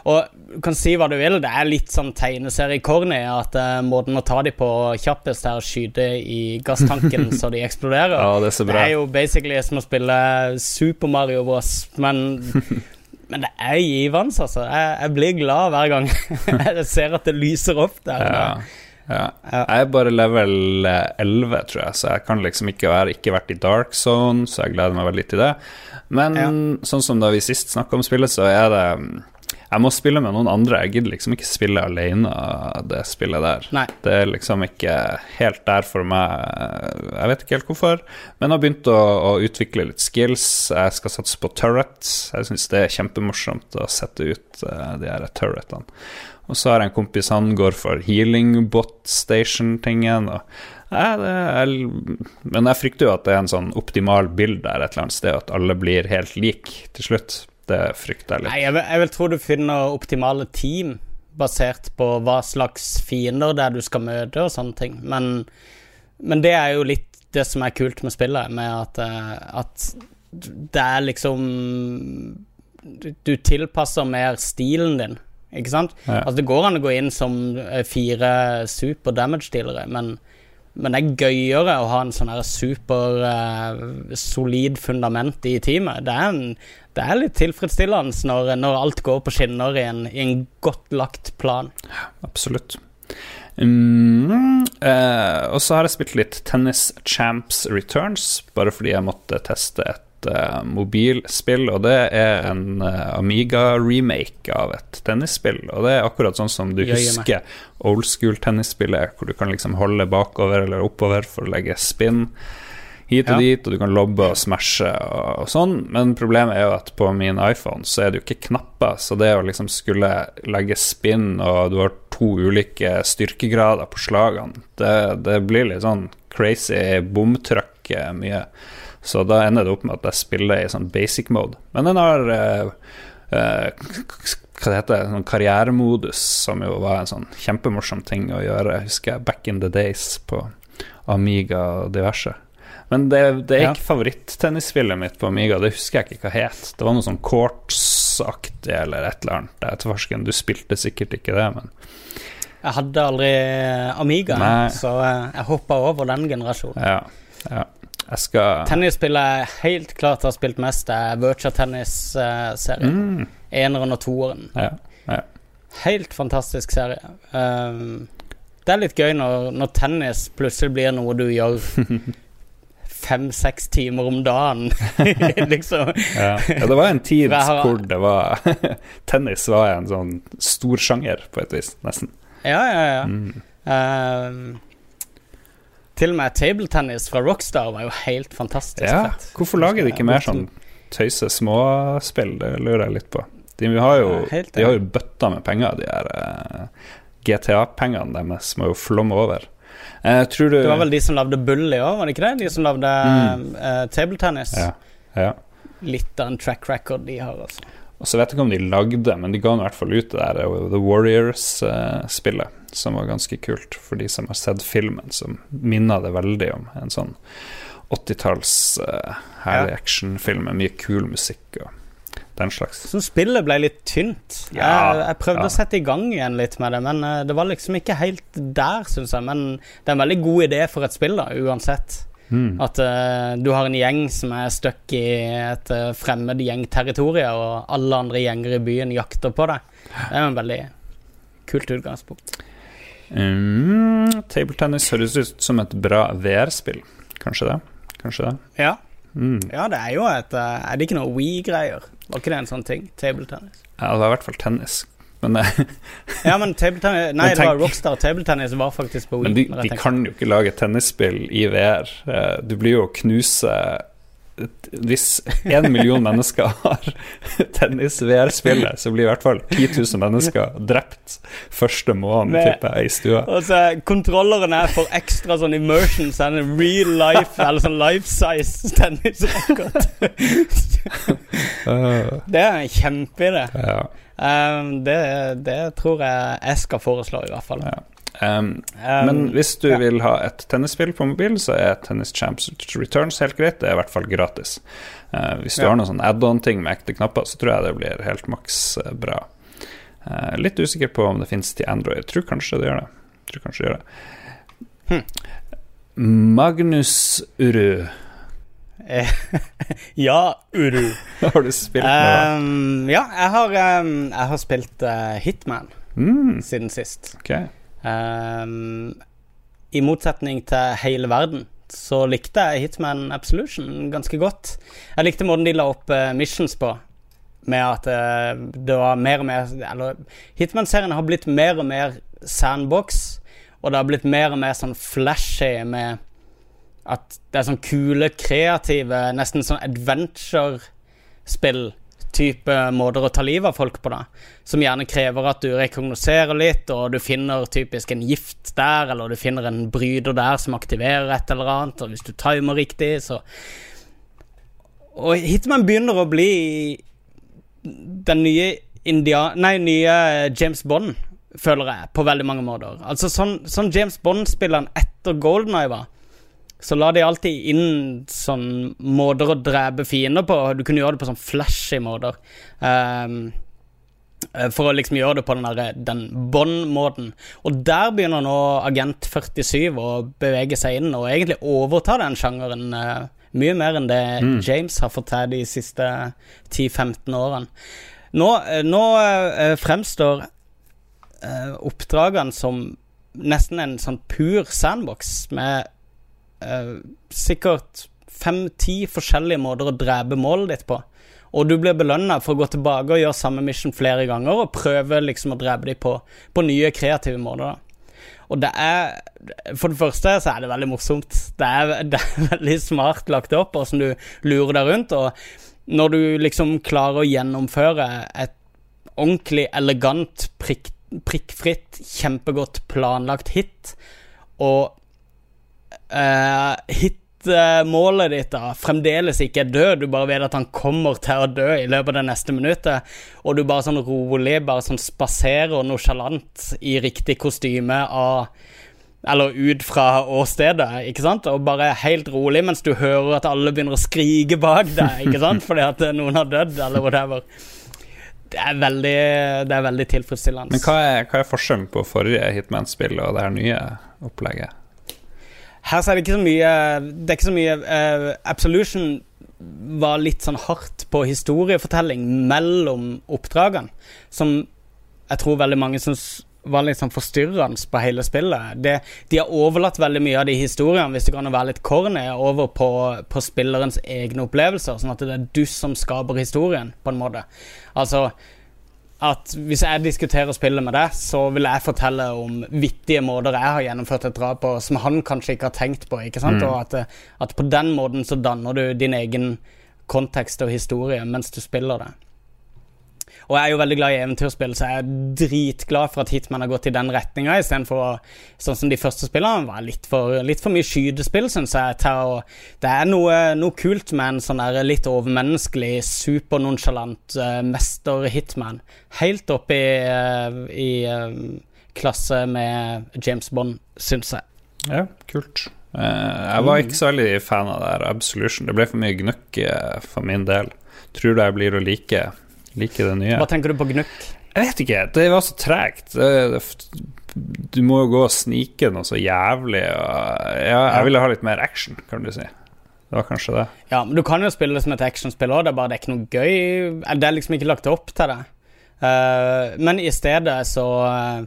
Og du kan si hva du vil, det er litt sånn tegneserie-corny at uh, måten å ta de på kjappest er å skyte i gasstanken [laughs] så de eksploderer. Ja, det er så Det er jo basically som å spille Super Mario Bros, men [laughs] Men det er givende, altså. Jeg, jeg blir glad hver gang [laughs] jeg ser at det lyser opp der. Ja, ja. Ja. Jeg er bare level eh, 11, tror jeg, så jeg kan liksom ikke være ikke vært i dark zone, så jeg gleder meg veldig til det. Men sånn som da vi sist snakka om spillet, så er det mm, Jeg må spille med noen andre. Jeg gidder liksom ikke spille alene det spillet der. Nei. Det er liksom ikke helt der for meg. Jeg vet ikke helt hvorfor. Men jeg har begynt å, å utvikle litt skills. Jeg skal satse på turrets. Jeg syns det er kjempemorsomt å sette ut uh, de her turretene. Og så har jeg en kompis, han går for healing bot station-tingen. er, men jeg frykter jo at det er en sånn optimal bild der et eller annet sted, at alle blir helt like til slutt. Det frykter jeg litt. Nei, jeg vil, jeg vil tro du finner optimale team basert på hva slags fiender det er du skal møte og sånne ting. Men, men det er jo litt det som er kult med spillet, med at, eh, at det er liksom du, tilpasser mer stilen din, ikke sant? Ja. Altså Det går an å gå inn som eh, fire super damage-dealere, men, men det er gøyere å ha en sånn her super uh, solid fundament i teamet. Det er, en, det er litt tilfredsstillende når, når alt går på skinner i en, i en godt lagt plan. Absolutt. Mm, eh, og så har jeg spilt litt Tennis Champs Returns, bare fordi jeg måtte teste et eh, mobilspill. Og det er en eh, Amiga-remake av et tennisspill. Og det er akkurat sånn som du Jøye husker old school-tennisspillet, hvor du kan liksom holde bakover eller oppover for å legge spinn hit og Ja. dit, og du kan lobbe og smashe og, og sånn, men problemet er jo at på min iPhone så er det jo ikke knapper, så det å liksom skulle legge spinn, og du har to ulike styrkegrader på slagene, det, det blir litt sånn crazy bomtrykk eh, mye. Så da ender det opp med at jeg spiller i sånn basic mode. Men den har eh, eh, hva det heter sånn karrieremodus, som jo var en sånn kjempemorsom ting å gjøre, husker jeg, back in the days på Amiga og diverse. Men det, det er Ja. ikke favoritttennisspillet mitt på Amiga, det husker jeg ikke hva het. Det var noe sånn Courts-aktig eller et eller annet. Etterforsken, du spilte sikkert ikke det, men Jeg hadde aldri Amiga, Nei. så eh, jeg hoppa over den generasjonen. ja. ja. Jeg skal Tennisspillet jeg helt klart har spilt mest, er Virtua Tennis-serien. mm, Eneren og toeren. ja. Helt fantastisk serie. Um, det er litt gøy når, når tennis plutselig blir noe du gjør [laughs] fem-seks timer om dagen. [laughs] liksom. Ja. ja, det var en tid har- hvor det var [laughs] Tennis var en sånn stor sjanger, på et vis, nesten. Ja, ja, ja. Mm. Uh, til og med tabletennis fra Rockstar var jo helt fantastisk Ja, fett. hvorfor lager de ikke mer sånn tøyse småspill? Det lurer jeg litt på. De har jo, Ja, helt de har jo bøtta med penger, de her uh, GTA-pengene deres må jo flomme over. Tror du Det var vel de som lagde Bully òg, var det ikke det? De som lagde Mm. eh, tabletennis. ja, ja. Litt av en track record de har, altså. Og så vet jeg ikke om de lagde, men de ga i hvert fall ut det der eh, The Warriors-spillet, som var ganske kult for de som har sett filmen, som minner det veldig om en sånn 80-talls uh, herlig Ja. actionfilm med mye kul musikk og den slags. Så spillet ble litt tynt. Ja, jeg, jeg prøvde ja. å sette i gang igjen litt med det, men eh, det var liksom ikke helt der, syns jeg. Men det er en veldig god idé for et spill, da, uansett. Mm. At uh, du har en gjeng som er stuck i et uh, fremmed gjengterritorium, og alle andre gjenger i byen jakter på deg. Det er en veldig kult utgangspunkt. Mm, tabletennis høres ut som et bra VR-spill. Kanskje det? Kanskje det? Ja, Mm. ja det er jo et eh, Er det ikke noe We-greier? Var ikke det en sånn ting? Tabletennis? Ja, det var i hvert fall tennis. Men, eh, [laughs] Ja, men tabletennis Nei, det var Rockstar. Tabletennis var faktisk på We. men de, de kan jo ikke lage tennisspill i VR. Eh, Du blir jo å knuse Hvis én million mennesker har tennis-VR-spillet, så blir i hvert fall 10 000 mennesker drept første måned tipper jeg, i stua. Altså, så er for ekstra sånn immersion, så en real life eller sånn life size tennisracket. [laughs] Det er en kjempeidé. ja. Um, det, det tror jeg jeg skal foreslå, i hvert fall. Ja. Um, Um, Men hvis du ja. vil ha et tennisspill på mobil, så er Tennis Champs Returns helt greit. Det er i hvert fall gratis. Uh, hvis du Ja. har noen sånn add-on-ting med ekte knapper, så tror jeg det blir helt maks eh, bra. Uh, litt usikker på om det fins til Android. Tror kanskje det gjør det. Tror kanskje det gjør det. Hm. Magnus Uru, [laughs] ja, Uru. [laughs] har du spilt noe? Um, ja, jeg har, jeg har spilt uh, Hitman Mm, siden sist. ok. Um, I motsetning til hele verden så likte jeg Hitman Absolution ganske godt. Jeg likte måten de la opp uh, missions på. Med at uh, det var mer og mer Eller Hitman-serien har blitt mer og mer sandbox, og det har blitt mer og mer sånn flashy med at det er sånn kule, kreative, nesten sånn adventure-spill type måter å ta livet av folk på, da. Som gjerne krever at du rekognoserer litt, og du finner typisk en gift der, eller du finner en bryter der som aktiverer et eller annet, og hvis du timer riktig, så Og Hitman begynner å bli den nye India... Nei, nye James Bond, føler jeg, på veldig mange måter. Altså sånn, sånn James Bond-spilleren etter Golden Eye var så la de alltid inn sånn måter å drepe fiender på. Du kunne gjøre det på sånn flashy måter. Ehm, eh, for å liksom gjøre det på den, der- den Bond-måten. Og der begynner nå Agent 47 å bevege seg inn og egentlig overta den sjangeren uh, Mye mer enn det James har fått til de siste 10-15 årene. Nå, eh, nå uh, fremstår uh, oppdragene som nesten en sånn pur sandbox med eh, sikkert fem-ti forskjellige måter å drepe målet ditt på. Og du blir belønna for å gå tilbake og gjøre samme mission flere ganger og prøve liksom å drepe dem på, på nye, kreative måter. da. Og det er For det første så er det veldig morsomt. Det er, [laughs] det er veldig smart lagt opp, åssen du lurer deg rundt. Og når du liksom klarer å gjennomføre et ordentlig elegant, prikk, prikkfritt, kjempegodt planlagt hit, og eh, hit-målet ditt da fremdeles ikke er død, du bare vet at han kommer til å dø i løpet av det neste minuttet, og du bare sånn rolig bare sånn spaserer nonsjalant i riktig kostyme av eller ut fra åstedet, ikke sant? Og bare helt rolig mens du hører at alle begynner å skrike bak deg, ikke sant? [laughs] Fordi at noen har dødd, eller whatever. Det er veldig, det er veldig tilfredsstillende. Men hva er, hva er forskjellen på forrige Hitman-spill og det her nye opplegget? Her så er det ikke så mye Det er ikke så mye uh, Absolution var litt sånn hardt på historiefortelling mellom oppdragene, som jeg tror veldig mange syns var litt sånn forstyrrende på hele spillet. Det, de har overlatt veldig mye av de historiene, hvis det kan være litt corny, over på, på spillerens egne opplevelser, sånn at det er du som skaper historien, på en måte. Altså at hvis jeg diskuterer spillet med deg, så vil jeg fortelle om vittige måter jeg har gjennomført et drap på, som han kanskje ikke har tenkt på. ikke sant? Mm. Og at, at på den måten så danner du din egen kontekst og historie mens du spiller det. Og jeg er jo veldig glad i eventyrspill, så jeg er dritglad for at Hitman har gått i den retninga, istedenfor sånn som de første spillene var litt for, litt for mye skytespill, syns jeg. Det er noe, noe, kult med en sånn der litt overmenneskelig, supernonsjalant uh, mester-hitman. Helt opp i, uh, i uh, klasse med James Bond, syns jeg. Ja, kult. jeg var ikke så veldig fan av det her Absolution. Det ble for mye gnukk for min del. Tror du jeg blir å like Like det nye. Hva tenker du på gnukk? Jeg vet ikke. Det var så tregt. Du må jo gå og snike noe så jævlig. Ja, jeg ville ha litt mer action, kan du si. Det var kanskje det. Ja, men du kan jo spille det som et actionspill òg, det er bare det er ikke noe gøy. Det er liksom ikke lagt opp til det. Uh, men i stedet så uh,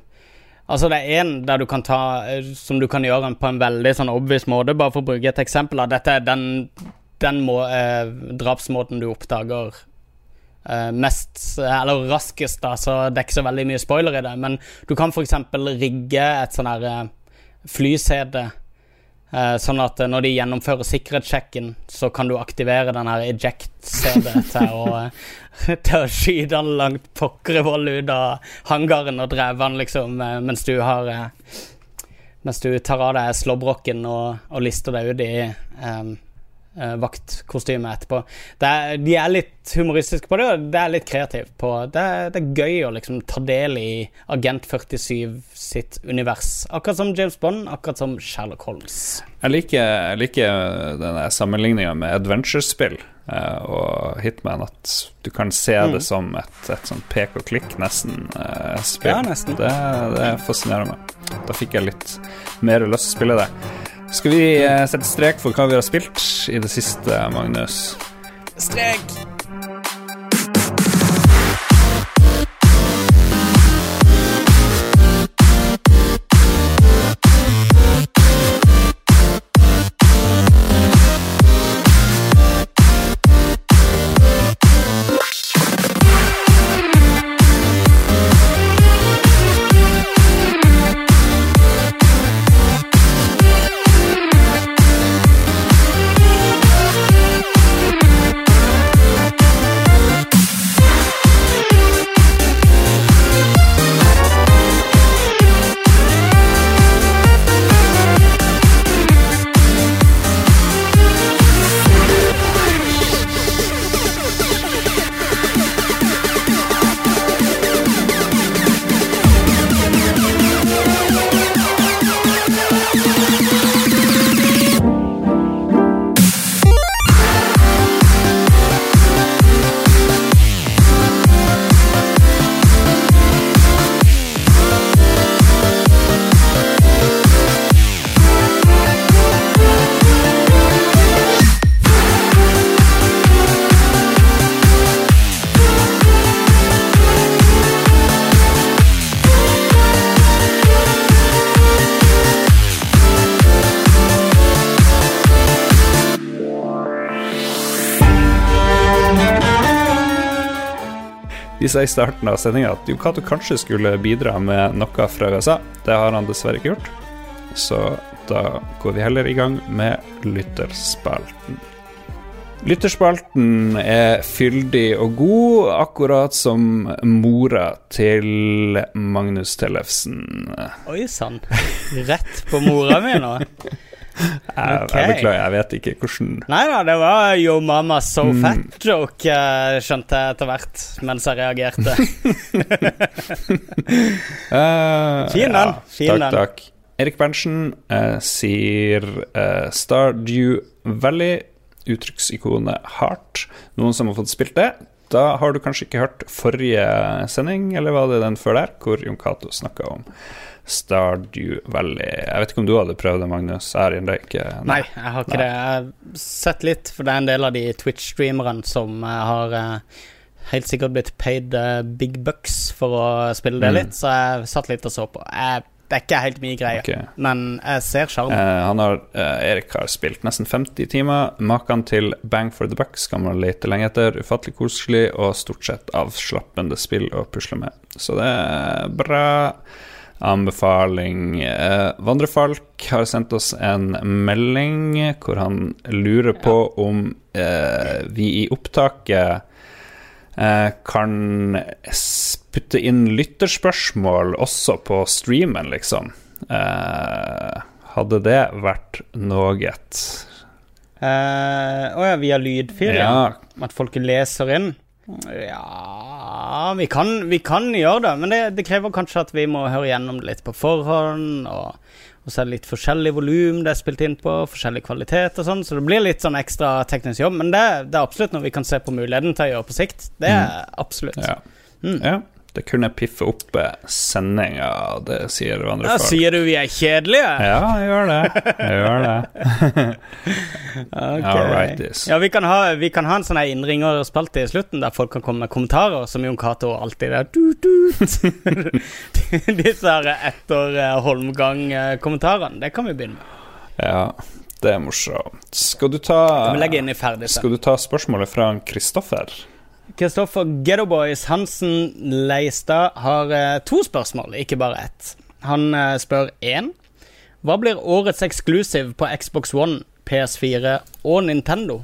Altså, det er én der du kan ta uh, Som du kan gjøre på en veldig sånn obvious måte, bare for å bruke et eksempel. Dette er den, den må, drapsmåten du oppdager mest, eller raskest, da, så det er ikke så veldig mye spoiler i det. Men du kan f.eks. rigge et sånn her uh, flysete, uh, sånn at når de gjennomfører sikkerhetssjekken, så kan du aktivere den her eject-CD [laughs] til, [laughs] til å skyte den langt pokkervoll ut av hangaren og dreve den, liksom, mens du har Mens du tar av deg slåbroken og, og lister deg ut i um, vaktkostyme etterpå. Er, de er litt humoristiske på det, og det er litt kreativt på det. Er, det er gøy å liksom ta del i Agent 47 sitt univers. Akkurat som James Bond, akkurat som Sherlock Holmes. Jeg liker, jeg liker denne sammenligninga med adventure-spill uh, og Hitman, at du kan se mm. det som et, et sånn pek og klikk, nesten, uh, spill. Ja, nesten. Det, det fascinerer meg. Da fikk jeg litt mer lyst til å spille det. Skal vi eh, sette strek for hva vi har spilt i det siste, Magnus? Strek! De sa i starten av sendinga at Yokato kanskje skulle bidra med noe fra USA. Det har han dessverre ikke gjort. Så da går vi heller i gang med lytterspalten. Lytterspalten er fyldig og god, akkurat som mora til Magnus Tellefsen. Oi sann. Rett på mora mi nå. [laughs] Jeg, Ok. jeg beklager, jeg vet ikke hvordan Nei da, det var Yo Mama So Mm. Fat-joke, eh, skjønte jeg etter hvert, mens jeg reagerte. uh, [laughs] [laughs] Fin den, fin takk, takk. Erik Berntsen uh, sier uh, Stardew Valley, uttrykksikonet Heart. Noen som har fått spilt det? Da har du kanskje ikke hørt forrige sending, eller var det den før der, hvor Jon Cato snakka om Stardew Valley. Jeg vet ikke om du hadde prøvd det, Magnus? Er det ikke Nei, jeg har ikke Nei. det. Jeg har sett litt, for det er en del av de Twitch-streamerne som eh, har eh, helt sikkert blitt paid eh, big bucks for å spille det Mm. litt, så jeg satt litt og så på. Jeg, det er ikke helt min greie, okay. men jeg ser sjarmen. Eh, han har, eh, Erik har spilt nesten 50 timer. Maken til Bang for the buck skal man lete lenge etter. Ufattelig koselig og stort sett avslappende spill å pusle med. Så det er bra. Anbefaling. Eh, Vandrefalk har sendt oss en melding hvor han lurer på om eh, vi i opptaket eh, kan putte inn lytterspørsmål også på streamen, liksom. Eh, hadde det vært noe? Eh, Å ja, via lydfil? ja. Ja, At folk leser inn? Ja vi kan, vi kan gjøre det, men det, det krever kanskje at vi må høre gjennom det litt på forhånd. Og, og så er det litt forskjellig volum det er spilt inn på, forskjellig kvalitet og sånn, så det blir litt sånn ekstra teknisk jobb. Men det, det er absolutt noe vi kan se på muligheten til å gjøre på sikt. Det er absolutt. ja. Mm. ja. Det kunne piffe opp eh, sendinga, det sier du andre Ja, Vandrefalk. sier du vi er kjedelige? Ja, jeg gjør det. Jeg gjør det. [laughs] Ok. Alrighties. Ja, vi kan, ha, vi kan ha en sånn innringerspalte i slutten, der folk kan komme med kommentarer, som Jon Cato alltid er. [laughs] Disse her etter eh, Holmgang-kommentarene. Det kan vi begynne med. Ja, det er morsomt. Skal du ta Skal du ta spørsmålet fra Kristoffer? Kristoffer Gettoboys Hansen Leistad har eh, to spørsmål, ikke bare ett. Han eh, spør én. Hva blir årets eksklusiv på Xbox One, PS4 og Nintendo?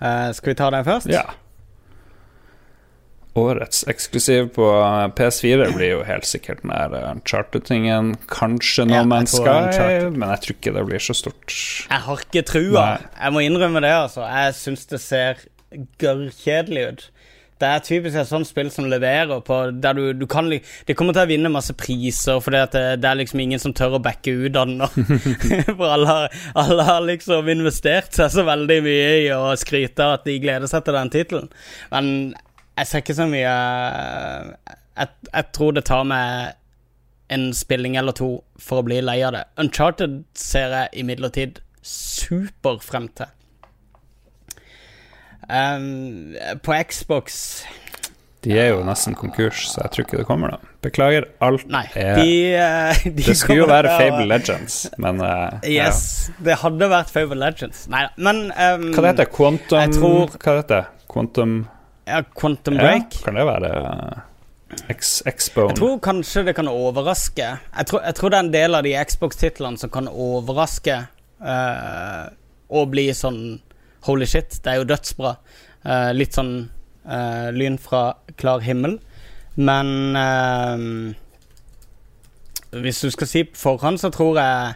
Eh, skal vi ta den først? Ja. Årets eksklusiv på PS4 blir jo helt sikkert den der Uncharted-tingen. Kanskje No Ja, Man's Sky, men jeg tror ikke det blir så stort. Jeg har ikke trua. Nei. Jeg må innrømme det, altså. Jeg syns det ser gørrkjedelig ut. Det er typisk et sånt spill som leverer på der du, du kan Det kommer til å vinne masse priser, fordi det, det er liksom ingen som tør å backe ut av den nå. [laughs] For alle, alle har liksom investert seg så veldig mye i å skryte at de gleder seg til den tittelen. Men jeg ser ikke så mye jeg, jeg tror det tar meg en spilling eller to for å bli lei av det. Uncharted ser jeg imidlertid super frem til. Um, på Xbox De er jo nesten konkurs, så jeg tror ikke det kommer, da. Beklager, alt Nei, er de, uh, [laughs] de Det skulle jo være å- Fable Legends, men uh, Yes, det hadde vært Fable Legends. Nei da, men um. Hva heter det? Quantum tror- Hva det heter Quantum ja, Quantum Ja, Break. kan det være uh, X-Bone? Jeg tror kanskje det kan overraske. Jeg tror, jeg tror det er en del av de Xbox-titlene som kan overraske uh, og bli sånn Holy shit, det er jo dødsbra. Uh, litt sånn uh, lyn fra klar himmel. Men uh, hvis du skal si på forhånd, så tror jeg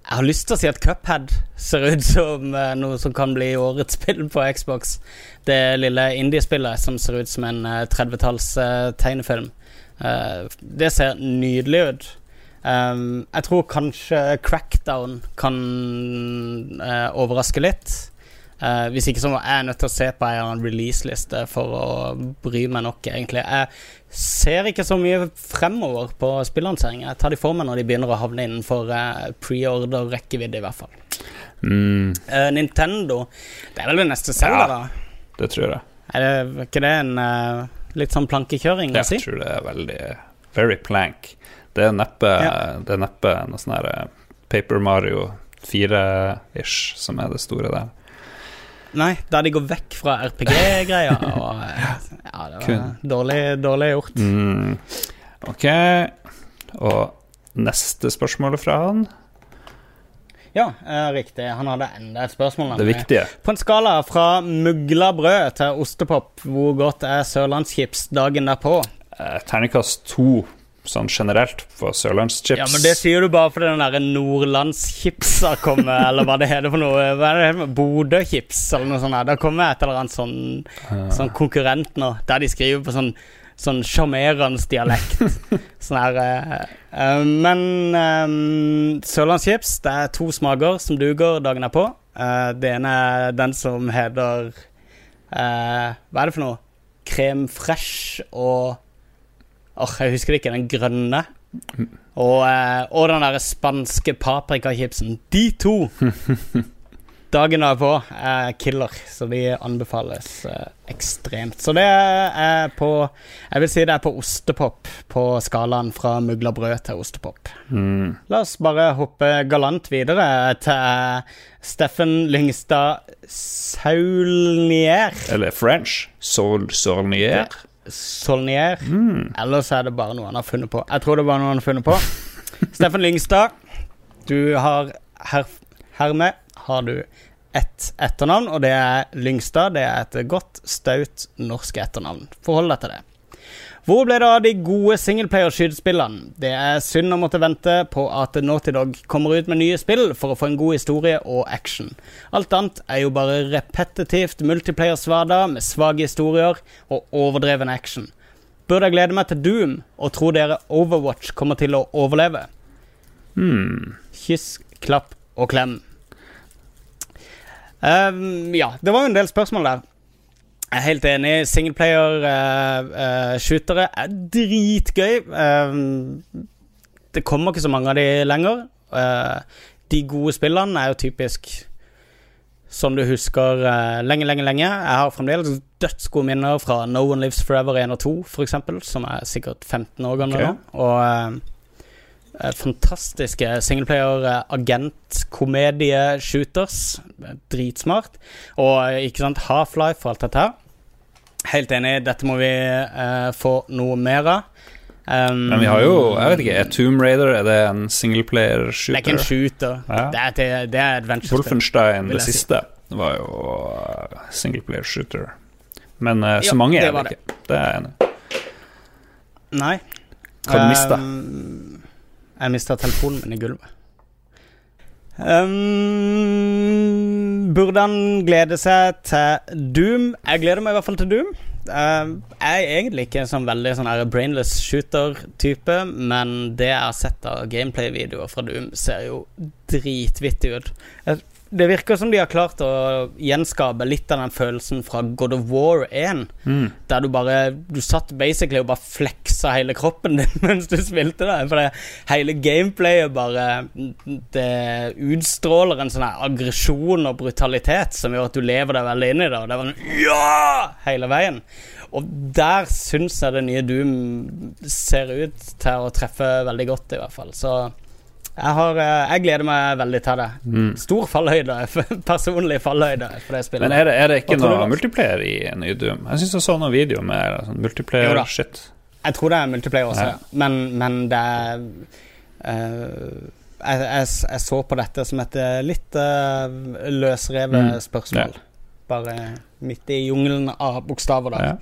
Jeg har lyst til å si at Cuphead ser ut som noe som kan bli årets [laughs] spill på Xbox. Det lille indiespillet som ser ut som en eh, 30-talls eh, tegnefilm. Det ser nydelig ut. Jeg tror kanskje Crackdown kan overraske litt. Eh, hvis ikke så er jeg nødt til å se på en release-liste for å bry meg nok, egentlig. Jeg ser ikke så mye fremover på spillansering. Jeg tar de for meg når de begynner å havne innenfor uh, pre-order-rekkevidde, i hvert fall. Mm, Uh, Nintendo Det er vel det neste Zelda, Ja. da? det tror jeg. Er det ikke det en uh, litt sånn plankekjøring å si? Jeg tror det er veldig Very plank. Det er neppe, Ja. det er neppe noe sånn her Paper Mario 4-ish som er det store der. Nei, der de går vekk fra RPG-greia. [laughs] eh, Ja, det var Kun. dårlig, dårlig gjort. Mm. Ok. Og neste spørsmål fra han. Ja, eh, riktig. Han hadde enda et spørsmål. Det viktige. På en skala fra mugla brød til ostepop, hvor godt er sørlandschips dagen derpå? Eh, terningkast to sånn generelt for sørlandschips. Ja, men Det sier du bare fordi den derre nordlandschipsa kommer, [laughs] eller hva det heter for noe. Hva er det? Bodø-chips, eller noe sånt. der. Kommer et eller annet sånn, sånn konkurrent nå, der de skriver på sånn Sånn sjarmerende dialekt. [laughs] sånn her eh, eh, Men um, sørlandschips, det er to smaker som duger dagen på Uh, det ene er den som heter uh, Hva er det for noe? Krem fresh og Åh, jeg husker ikke. Den grønne. Og, eh, og den der spanske paprikachipsen. De to [laughs] dagen derpå er killer, så de anbefales eh, ekstremt. Så det er på Jeg vil si det er på ostepop på skalaen fra muglabrød til ostepop. Mm. La oss bare hoppe galant videre til Steffen Lyngstad Saulnier. Eller French. Saul Saulnier. Solnier. Eller så er det bare noe han har funnet på. Jeg tror det bare noe han har funnet på. [laughs] Steffen Lyngstad, du har her, hermed har du ett etternavn, og det er Lyngstad. Det er et godt, staut norsk etternavn. Forhold deg til det. Hvor ble det av de gode singleplayer-skytespillene? Det er synd å måtte vente på at Naughty Dog kommer ut med nye spill for å få en god historie og action. Alt annet er jo bare repetitivt multiplayer-svada med svake historier og overdreven action. Burde jeg glede meg til Doom og tro dere Overwatch kommer til å overleve? Hmm. Kyss, klapp og klem. Um, ja, det var jo en del spørsmål der. Jeg er helt enig. Singleplayer-shootere er dritgøy. Uh, det kommer ikke så mange av de lenger. Eh, de gode spillene er jo typisk som du husker eh, lenge, lenge, lenge. Jeg har fremdeles dødsgode minner fra No One Lives Forever 1 og 2, f.eks., som er sikkert 15 år gammel okay. nå. Og eh, eh, fantastiske singleplayer-agent-komedie-shooters. Dritsmart. Og eh, ikke sant, Half-Life og alt dette her. Helt enig, dette må vi uh, få noe mer av. Um, Men vi har jo Jeg vet ikke, er Tomb Raider Er det en singleplayer-shooter? Det er ikke en shooter? Ja. Det er, til- det er adventure-spill. Wolfenstein, det siste, var jo uh, singleplayer shooter. Men uh, så Ja, mange det er det ikke. Det er jeg enig i. Nei. Hva har du mista? Jeg mista telefonen min i gulvet. Um, burde han glede seg til Doom? Jeg gleder meg i hvert fall til Doom. Uh, jeg er egentlig ikke en sånn veldig sånn brainless shooter-type, men det jeg har sett av gameplay-videoer fra Doom, ser jo dritvittig ut. Jeg- Det virker som de har klart å gjenskape litt av den følelsen fra God of War 1 Mm. der du bare Du satt basically og bare fleksa hele kroppen din [laughs] mens du spilte det. For det, hele gameplayet bare Det utstråler en sånn aggresjon og brutalitet som gjør at du lever deg veldig inn i det. Og det var en Ja! hele veien. Og der syns jeg det nye Doom ser ut til å treffe veldig godt, i hvert fall. Så jeg, har, eh, jeg gleder meg veldig til det. Mm. Stor fallhøyde, [laughs] personlig fallhøyde for det spillet. Men er det, er det ikke Hva noe multiplayer i ny Doom? Jeg syns jeg så noen videoer med sånn Jo multiplayer-shit. Jeg tror det er multiplayer også, Ja. men, men det er uh, jeg, jeg, jeg så på dette som et eh, litt uh, løsrevet Mm. spørsmål. Bare midt i jungelen av bokstaver da. Ja.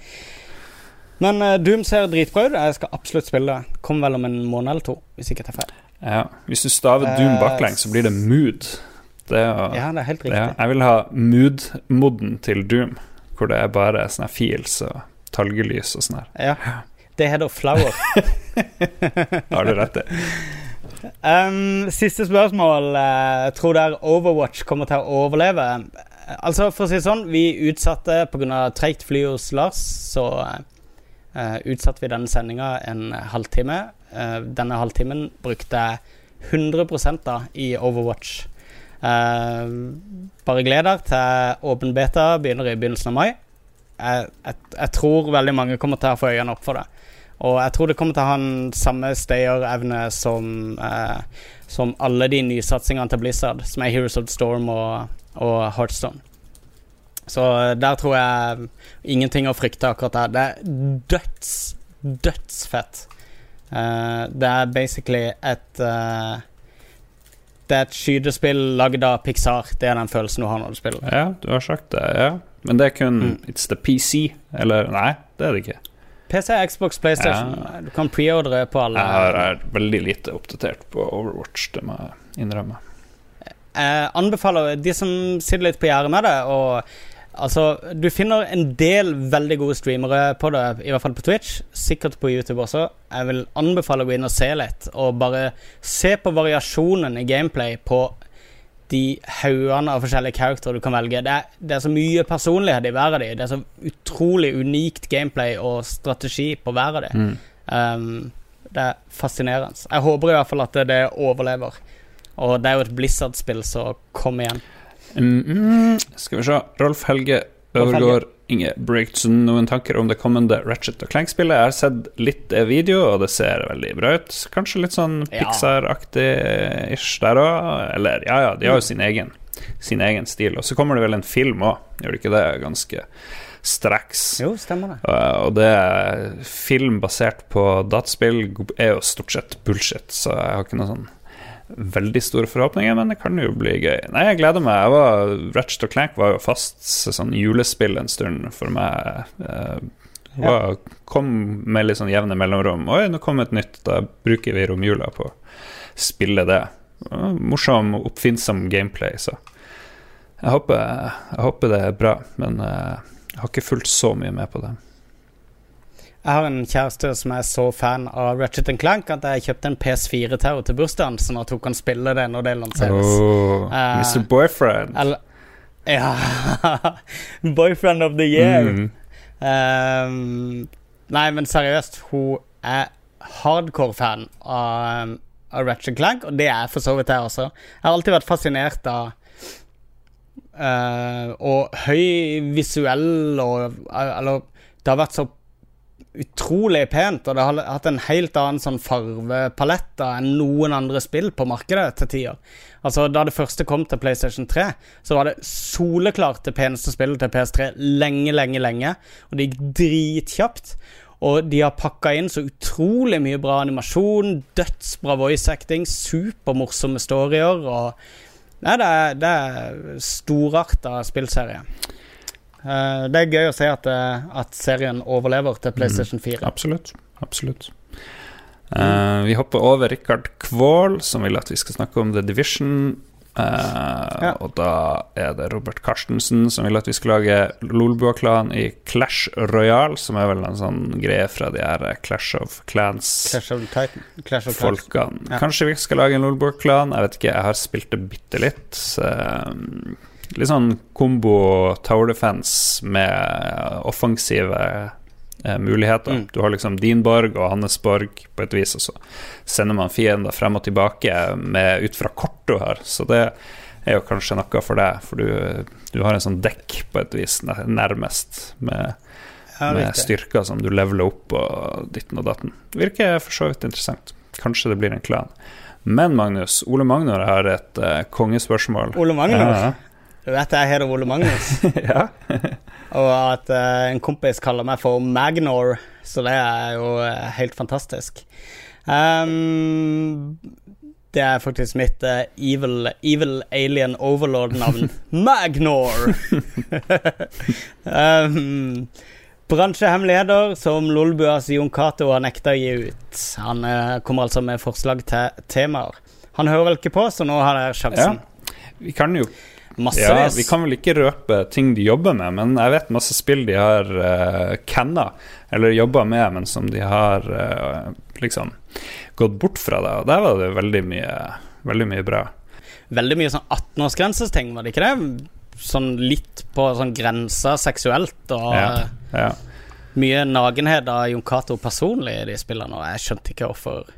Men uh, Doom ser dritbra ut. Jeg skal absolutt spille det. Kommer vel om en måned eller to, hvis ikke jeg tar feil. Ja. Hvis du staver Doom Eh, baklengs, så blir det mood. Det er Ja, det er helt riktig. Er, Jeg vil ha mood-moden til Doom, hvor det er bare sånne feels og talgelys og sånn her. Ja. Det heter flower. [laughs] Har du rett i. Um, siste spørsmål. Uh, tror dere Overwatch kommer til å overleve? Altså, for å si det sånn, vi utsatte pga. treigt fly hos Lars, så uh, utsatte vi denne sendinga en halvtime. Uh, denne halvtimen brukte jeg 100 da i Overwatch. Uh, bare gled dere til åpen beta begynner i begynnelsen av mai. Jeg, jeg, jeg tror veldig mange kommer til å få øynene opp for det. Og jeg tror det kommer til å ha den samme stayerevne som, eh, som alle de nysatsingene til Blizzard, som er Heroes of the Storm og, og Heartstone. Så eh, der tror jeg ingenting å frykte akkurat der. Det er døds, dødsfett. Eh, det er basically et uh, Det er et skytespill lagd av Pixar. Det er den følelsen du har når du spiller. Ja, du har sagt det, ja. Men det er kun Mm. It's the PC, eller Nei, det er det ikke. PC, Xbox, PlayStation. Du kan preordre på alle. Jeg er veldig lite oppdatert på Overwatch, det må jeg innrømme. Jeg anbefaler de som sitter litt på gjerdet med det og Altså, du finner en del veldig gode streamere på det, i hvert fall på Twitch. Sikkert på YouTube også. Jeg vil anbefale å gå inn og se litt, og bare se på variasjonen i gameplay på de haugene av forskjellige karakterer du kan velge. Det er, det er så mye personlighet i hver av de. Det er så utrolig unikt gameplay og strategi på hver av de. Mm. Um, det er fascinerende. Jeg håper i hvert fall at det, det overlever. Og det er jo et Blizzard-spill, så kom igjen. Mm, skal vi se. Rolf Helge Øvergård Helge. Inge Breakton. Noen tanker om det kommende Ratchet og Clank-spillet? Jeg har sett litt video, og det ser veldig bra ut. Kanskje litt sånn Pixar-aktig-ish der òg. Eller ja, ja, de har jo sin egen, sin egen stil. Og så kommer det vel en film òg, gjør det ikke det? Ganske straks. Jo, stemmer det. Og det film basert på dataspill er jo stort sett bullshit, så jeg har ikke noe sånn veldig store forhåpninger, men det kan jo bli gøy. Nei, jeg gleder meg. Jeg var, Ratchet og Clank var jo fast sånn julespill en stund for meg. Uh, var, kom med litt sånn jevne mellomrom. Oi, nå kom et nytt, da bruker vi romjula på å spille det. Morsom morsom, oppfinnsom gameplay, så jeg håper, jeg håper det er bra, men uh, jeg har ikke fulgt så mye med på det. Jeg har en kjæreste som er så fan av Ratchet Clank at jeg kjøpte en PS4 til henne til bursdagen, sånn at hun kan spille det når det lanseres. Oh, uh, Mr. Boyfriend. Eller Ja [laughs] Boyfriend of the year. Mm. Ehm, nei, men seriøst, hun er hardcore-fan av, av Ratchet Clank, og det er for så vidt jeg også. Jeg har alltid vært fascinert av uh, Og høy visuell og Eller det har vært så utrolig pent, og det har hatt en helt annen sånn farvepalett enn noen andre spill på markedet til tider. Altså, da det første kom til PlayStation 3, så var det soleklart det peneste spillet til PS3 lenge, lenge, lenge, og det gikk dritkjapt. Og de har pakka inn så utrolig mye bra animasjon, dødsbra voice acting, supermorsomme storyer og Nei, det er, det er storarta spillserie. Eh, det er gøy å se at, eh, at serien overlever til PlayStation 4. Absolutt. Absolutt. Uh, vi hopper over Rikard Kvål, som vil at vi skal snakke om The Division. Eh, Og da er det Robert Carstensen som vil at vi skal lage Lolbua-klan i Clash Royale, som er vel en sånn greie fra de her Clash of Clans. Clash of Titan. Clash of Clans. folkene. Ja. Kanskje vi skal lage en Lolbua-klan, jeg vet ikke, jeg har spilt det bitte litt. eh, litt sånn kombo Tower Defense med offensive eh, muligheter. Mm. Du har liksom din borg og hans borg på et vis, og så sender man fiender frem og tilbake med, ut fra kort du har. Så det er jo kanskje noe for deg, for du, du har en sånn dekk på et vis, nærmest, med Ja, med styrker som du leveler opp og ditten og datten. Virker for så vidt interessant. Kanskje det blir en klan. Men Magnus, Ole Magnor har et uh, kongespørsmål. Ole Magnus. Ja, Du vet jeg heter Ole Magnus, [laughs] ja. og at uh, en kompis kaller meg for Magnor, så det er jo uh, helt fantastisk. Um, det er faktisk mitt uh, evil, evil alien overlord-navn. [laughs] Magnor! um, [laughs] bransjehemmeligheter som Lolbuas Jon Cato har nekta å gi ut. Han uh, kommer altså med forslag til temaer. Han hører vel ikke på, så nå har dere sjansen. Ja, Vi kan jo Massevis. ja, Vi kan vel ikke røpe ting de jobber med, men jeg vet masse spill de har uh, canna, eller jobba med, men som de har uh, liksom gått bort fra det. Og der var det veldig mye, veldig mye bra. veldig mye sånn 18-årsgrensesting, var det ikke det? Sånn litt på sånn grensa seksuelt og Ja. Ja. mye nagenhet av Jon Cato personlig i de spillene, og jeg skjønte ikke hvorfor,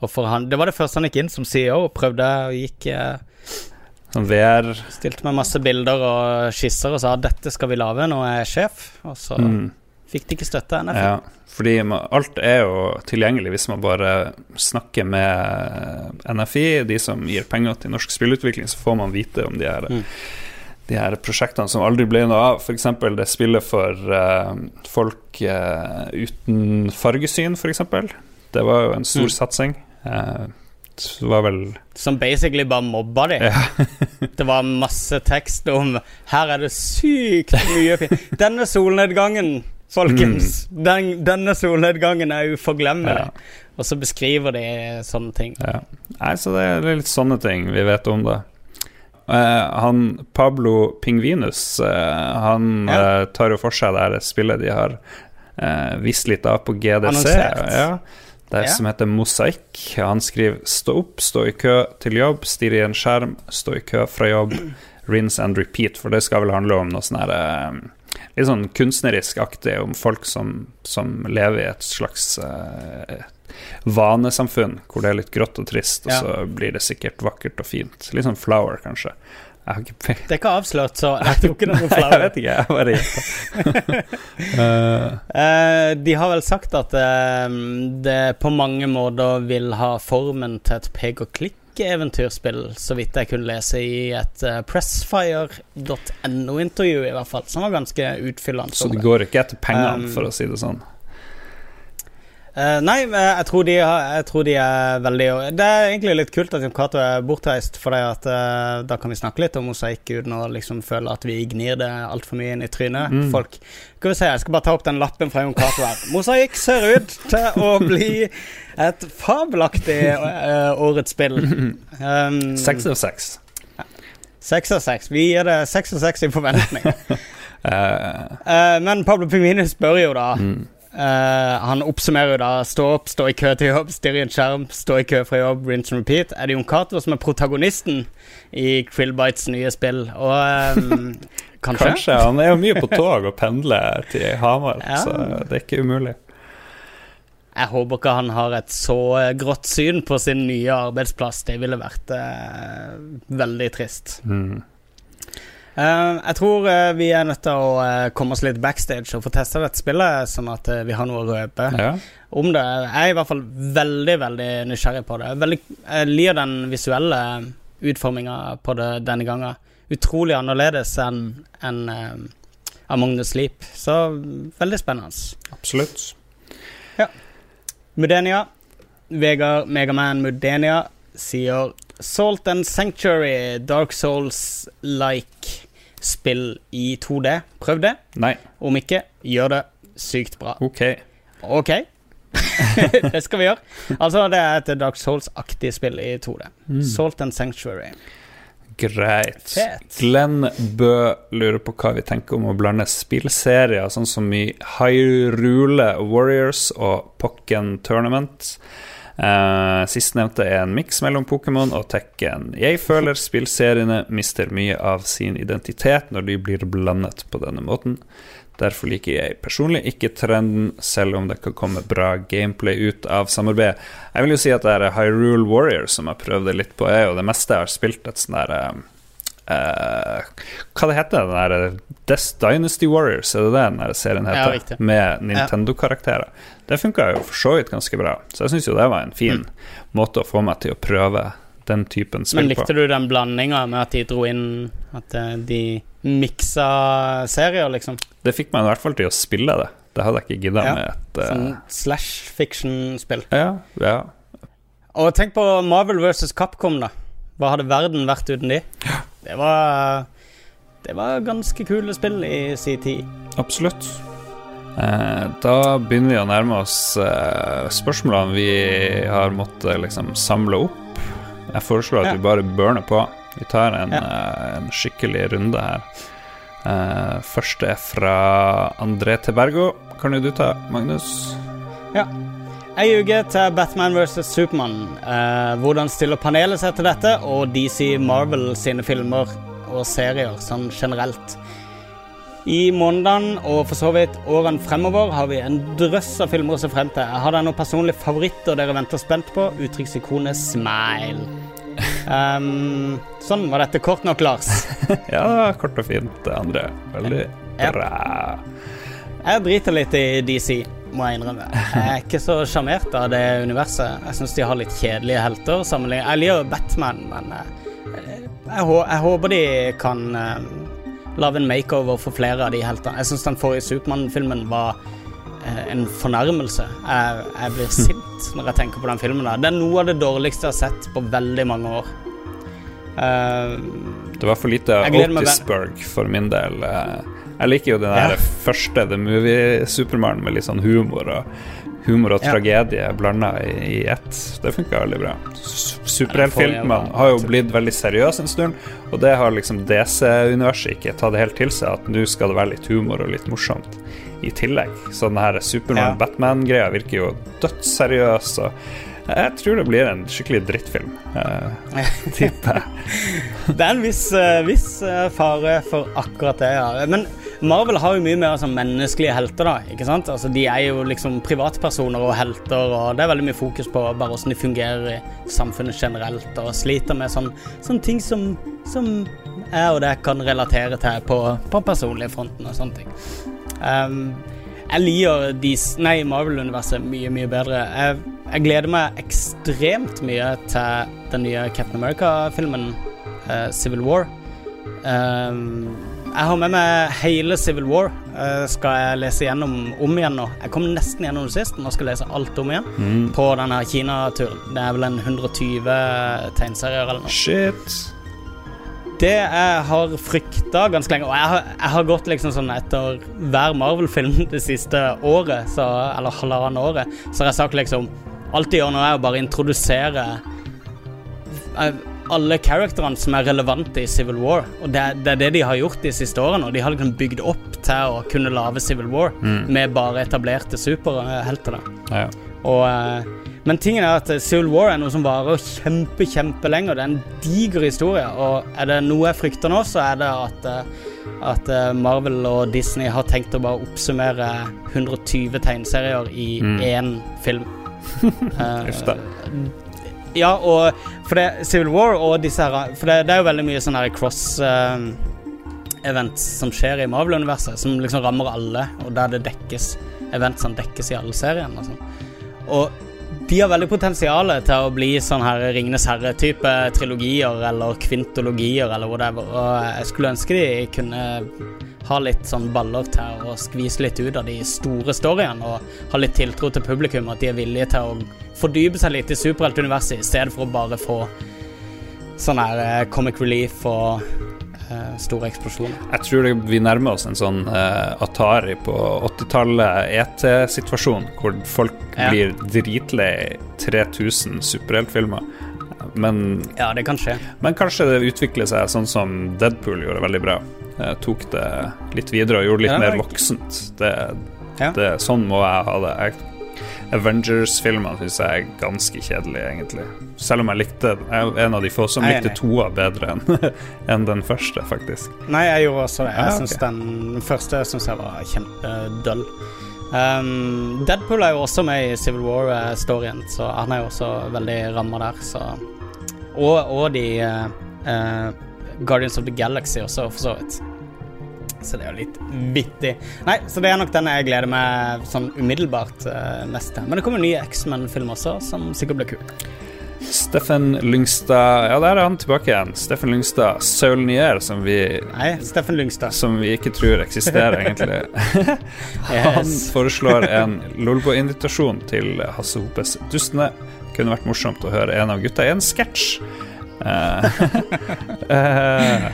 hvorfor han Det var det første han gikk inn som CEO og prøvde og gikk eh, Sånn VR Stilte med masse bilder og skisser og sa 'dette skal vi lage når jeg er sjef', og så mm. fikk de ikke støtte NFI. Ja, fordi alt er jo tilgjengelig hvis man bare snakker med NFI, de som gir penger til norsk spillutvikling, så får man vite om de her Mm. de her prosjektene som aldri ble noe av. F.eks. det spillet for uh, folk uh, uten fargesyn, f.eks. Det var jo en stor Mm. satsing. Eh, det var vel Som basically bare mobba de. Ja. [laughs] det var masse tekst om Her er det sykt mye fint. Denne solnedgangen, folkens. Den, denne solnedgangen er uforglemmelig. Ja. Og så beskriver de sånne ting. Ja. Nei, så det er litt sånne ting vi vet om det. Uh, han Pablo Pingvinus, uh, han eh, tar jo for seg det spillet de har visst litt av på GDC, Annonsert. ja, det Ja. som heter Mosaikk. Han skriver 'stå opp, stå i kø til jobb, stirre i en skjerm, stå i kø fra jobb', [clears throat] rinse and repeat, for det skal vel handle om noe sånn her eh, Litt sånn kunstnerisk aktig om folk som, som lever i et slags uh, vanesamfunn hvor det er litt grått og trist, og Ja. så blir det sikkert vakkert og fint. Litt sånn flower, kanskje. Jeg har ikke Det er ikke avslørt, så [laughs] jeg tror ikke det er noe Jeg vet ikke, jeg bare gjetta. [laughs] uh, Eh, de har vel sagt at eh, det på mange måter vil ha formen til et pek og klikk-eventyrspill, så vidt jeg kunne lese i et uh, pressfire.no-intervju, i hvert fall, som var ganske utfyllende. så det det. går ikke etter pengene, Um, for å si det sånn. Eh, nei, jeg tror, har, jeg tror de er veldig Det er egentlig litt kult at Jon Cato er bortreist, for at, uh, da kan vi snakke litt om mosaikk uten å liksom føle at vi gnir det altfor mye inn i trynet. Mm. Folk Skal vi se, jeg skal bare ta opp den lappen fra Jon Cato her. Mosaikk ser ut til å bli et fabelaktig uh, årets spill. [laughs] Um, Seks av seks. Seks av seks. Vi gir det seks av seks i forventning. [laughs] Eh, Eh, men Pablo Pingvinus spør jo da mm. Eh, han oppsummerer jo da stå opp, stå i kø til jobb, stirre i en skjerm, stå i kø fra jobb, rinse and repeat. Er det Jon Cato som er protagonisten i Krillbites nye spill? Og um, [laughs] kanskje? Kanskje. Han er jo mye på tog og pendler til Hamar, Ja. så det er ikke umulig. Jeg håper ikke han har et så eh, grått syn på sin nye arbeidsplass. Det ville vært uh, veldig trist. Mm. Eh, jeg tror eh, vi er nødt til å eh, komme oss litt backstage og få testa dette spillet, sånn at vi har noe å røpe. Ja. om det. Jeg er i hvert fall veldig veldig nysgjerrig på det. Veldig, jeg liker den visuelle utforminga på det denne gangen. Utrolig annerledes enn en, eh, Among the Sleep. Så veldig spennende. Absolutt. Ja. Mudenia. Vegard Megaman Mudenia sier Salt and Sanctuary, Dark Souls-like spill i 2D. Prøv det. Nei, Om ikke, gjør det sykt bra. ok. Ok. [laughs] det skal vi gjøre. Altså, det er et Dark Souls-aktig spill i 2D. Mm. Salt and Sanctuary. Greit. Fet. Glenn Bø lurer på hva vi tenker om å blande spillserier, sånn som i Hyrule Warriors og Pokken Tournament. Uh, Sistnevnte er en miks mellom Pokémon og Tekken. Jeg føler spillseriene mister mye av sin identitet når de blir blandet på denne måten. Derfor liker jeg personlig ikke trenden, selv om det kan komme bra gameplay ut av samarbeid. Jeg vil jo si at det er Hyrule Warrior som jeg prøvde litt på, jeg, og det meste jeg har spilt et sånn derre eh, Hva det heter den der Death Dynasty Warriors, er det det den der serien heter? Ja, Med Nintendo-karakterer. Det funka jo for så vidt ganske bra, så jeg syns jo det var en fin måte å få meg til å prøve den typen spill på. Men likte du den blandinga med at de dro inn At eh, de miksa serier, liksom? Det fikk meg i hvert fall til å spille det. Det hadde jeg ikke gidda Ja, med et uh... Sånn slash fiction-spill. Ja, ja. Og tenk på Marvel versus Capcom, da. Hva hadde verden vært uten de? Det var Det var ganske kule spill i sin tid. Absolutt. Eh, da begynner vi å nærme oss eh, spørsmålene vi har måttet liksom samle opp. Jeg foreslår at Ja. vi bare burner på. Vi tar en, Ja. eh, en skikkelig runde her. Første er fra André Tebergo. Kan jo du ta, Magnus? Ei uke til Batman vs. Supermann. Eh, hvordan stiller panelet seg til dette, og DC Marvel sine filmer og serier sånn generelt? I månedene og for så vidt årene fremover har vi en drøss av filmer å se frem til. Jeg har dere noen personlige favoritter dere venter spent på. Uttrykksikonet smile. Um, sånn var dette kort nok, Lars. [laughs] Ja, kort og fint, André. Veldig Ja. bra. Jeg driter litt i DC, må jeg innrømme. Jeg er ikke så sjarmert av det universet. Jeg syns de har litt kjedelige helter. sammenlignet. Jeg liker Batman, men eh, jeg, jeg håper de kan eh, lage en makeover for flere av de heltene. Jeg syns den forrige Supermann-filmen var eh, en fornærmelse. Jeg, jeg blir sint når jeg tenker på den filmen. der. Det er noe av det dårligste jeg har sett på veldig mange år. Uh, Det var for lite Otisberg Otisburg for min del. Eh, Jeg liker jo den Ja. der første The Movie-Supermann med litt sånn humor og Humor og Ja. tragedie blanda i, i ett. Det funka veldig bra. Superheltfilmene har jo blitt veldig seriøse en stund, og det har liksom DC-universet ikke tatt helt til seg, at nå skal det være litt humor og litt morsomt i tillegg. Så den her. Supermann-Batman-greia virker jo dødsseriøs, og jeg tror det blir en skikkelig drittfilm, eh, [laughs] tipper jeg. Det er en viss, eh, viss eh, fare for akkurat det, ja. Men Marvel har jo mye mer sånn menneskelige helter, da. ikke sant? Altså, De er jo liksom privatpersoner og helter, og det er veldig mye fokus på bare hvordan de fungerer i samfunnet generelt, og sliter med sånn, sånne ting som, som jeg og det kan relatere til på, på personlige fronten og sånne ting. Um, jeg liker DC, nei, Marvel-universet mye, mye bedre. Jeg, jeg gleder meg ekstremt mye til den nye Captain America-filmen, uh, Civil War. Um, jeg har med meg hele Civil War. eh, skal jeg lese gjennom om igjen nå. Jeg kom nesten gjennom det sist, nå skal jeg lese alt om igjen på denne Kina-turen. Det er vel en 120 tegneserier eller noe. Shit. Det jeg har frykta ganske lenge, og jeg har, jeg har gått liksom sånn etter hver Marvel-film [laughs] det siste året, så, eller halvannet året, så har jeg sagt liksom Alt de gjør nå, er å bare introdusere eh, alle karakterene som er relevante i Civil War. Og det, det er det de har gjort de siste årene. Og de har liksom bygd opp til å kunne lage Civil War med bare etablerte superhelter. Ja, Ja. Og, eh, men tingen er at Civil War er noe som varer kjempe, kjempelenge, det er en diger historie. Og er det noe jeg frykter nå, så er det at, eh, at eh, Marvel og Disney har tenkt å bare oppsummere 120 tegneserier i én film. [laughs] Uff da. Ja, og for det Civil War og disse her For det, det er jo veldig mye sånn her cross eh, events som skjer i Marvel-universet, som liksom rammer alle, og der det dekkes event som dekkes i alle seriene og sånn. Og de har veldig potensial til å bli sånn her Ringenes herre-type trilogier eller kvintologier eller whatever, og jeg skulle ønske de kunne ha litt sånn baller til å skvise litt ut av de store storyene og ha litt tiltro til publikum, at de er villige til å fordype seg litt i superheltuniverset i stedet for å bare få sånn her eh, comic relief og store eksplosjoner. Jeg tror det, vi nærmer oss en sånn eh, Atari på 80-tallet ET-situasjon, hvor folk Ja. blir dritlei 3000 superheltfilmer. Men, Ja, det kan skje. men kanskje det utvikler seg sånn som Deadpool gjorde veldig bra. Jeg tok det litt videre og gjorde litt Ja, mer litt mer voksent. Det, Ja. det, sånn må jeg ha det. Jeg, Avengers-filmene syns jeg er ganske kjedelige, egentlig. Selv om jeg likte Jeg er en av de få som likte toa bedre enn [laughs] en den første, faktisk. Nei, jeg gjorde også det. Jeg Ah, synes ok. den første synes jeg var kjempedøll. Um, Deadpool er jo også med i Civil War-storyen, så han er jo også veldig ramma der, så Og, og de eh, Guardians of the Galaxy også, for så vidt. Så det er jo litt vittig. Nei, så det er nok den jeg gleder meg sånn umiddelbart uh, mest til. Men det kommer en ny X-Men-film også, som sikkert blir kul. Steffen Lyngstad Ja, der er han tilbake igjen. Steffen Lyngstad Saulnier, som vi Nei, Steffen Lyngstad. som vi ikke tror eksisterer, [laughs] egentlig. Han Yes. foreslår en Lolbo-invitasjon til Hasse Hopes Dustene. Kunne vært morsomt å høre en av gutta i en sketsj. Eh, [laughs] eh,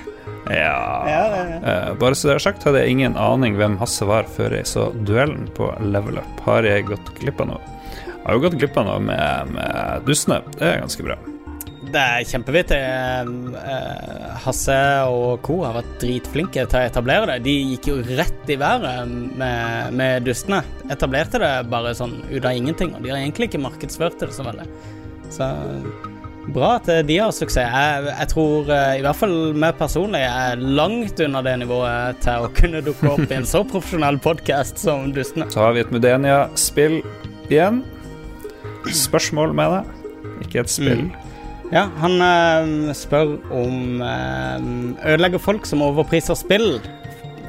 ja Ja, ja, Eh, Bare så det er sagt, hadde jeg ingen aning hvem Hasse var før jeg så duellen på Level Up. Har jeg gått glipp av noe? Jeg har jo gått glipp av noe med, med Dustene. Det er ganske bra. Det er kjempevittig. Eh, Hasse og co. har vært dritflinke til å etablere det. De gikk jo rett i været med, med dustene. Etablerte det bare sånn ut av ingenting, og de har egentlig ikke markedsført det så veldig. Så bra at de har suksess. Jeg, jeg tror eh, i hvert fall meg personlig er langt unna det nivået til å kunne dukke opp i en så profesjonell podkast som Dustene. Så har vi et Mudenia-spill igjen. Spørsmål med det. Ikke et spill. Ja, han eh, spør om eh, ødelegger folk som overpriser spill,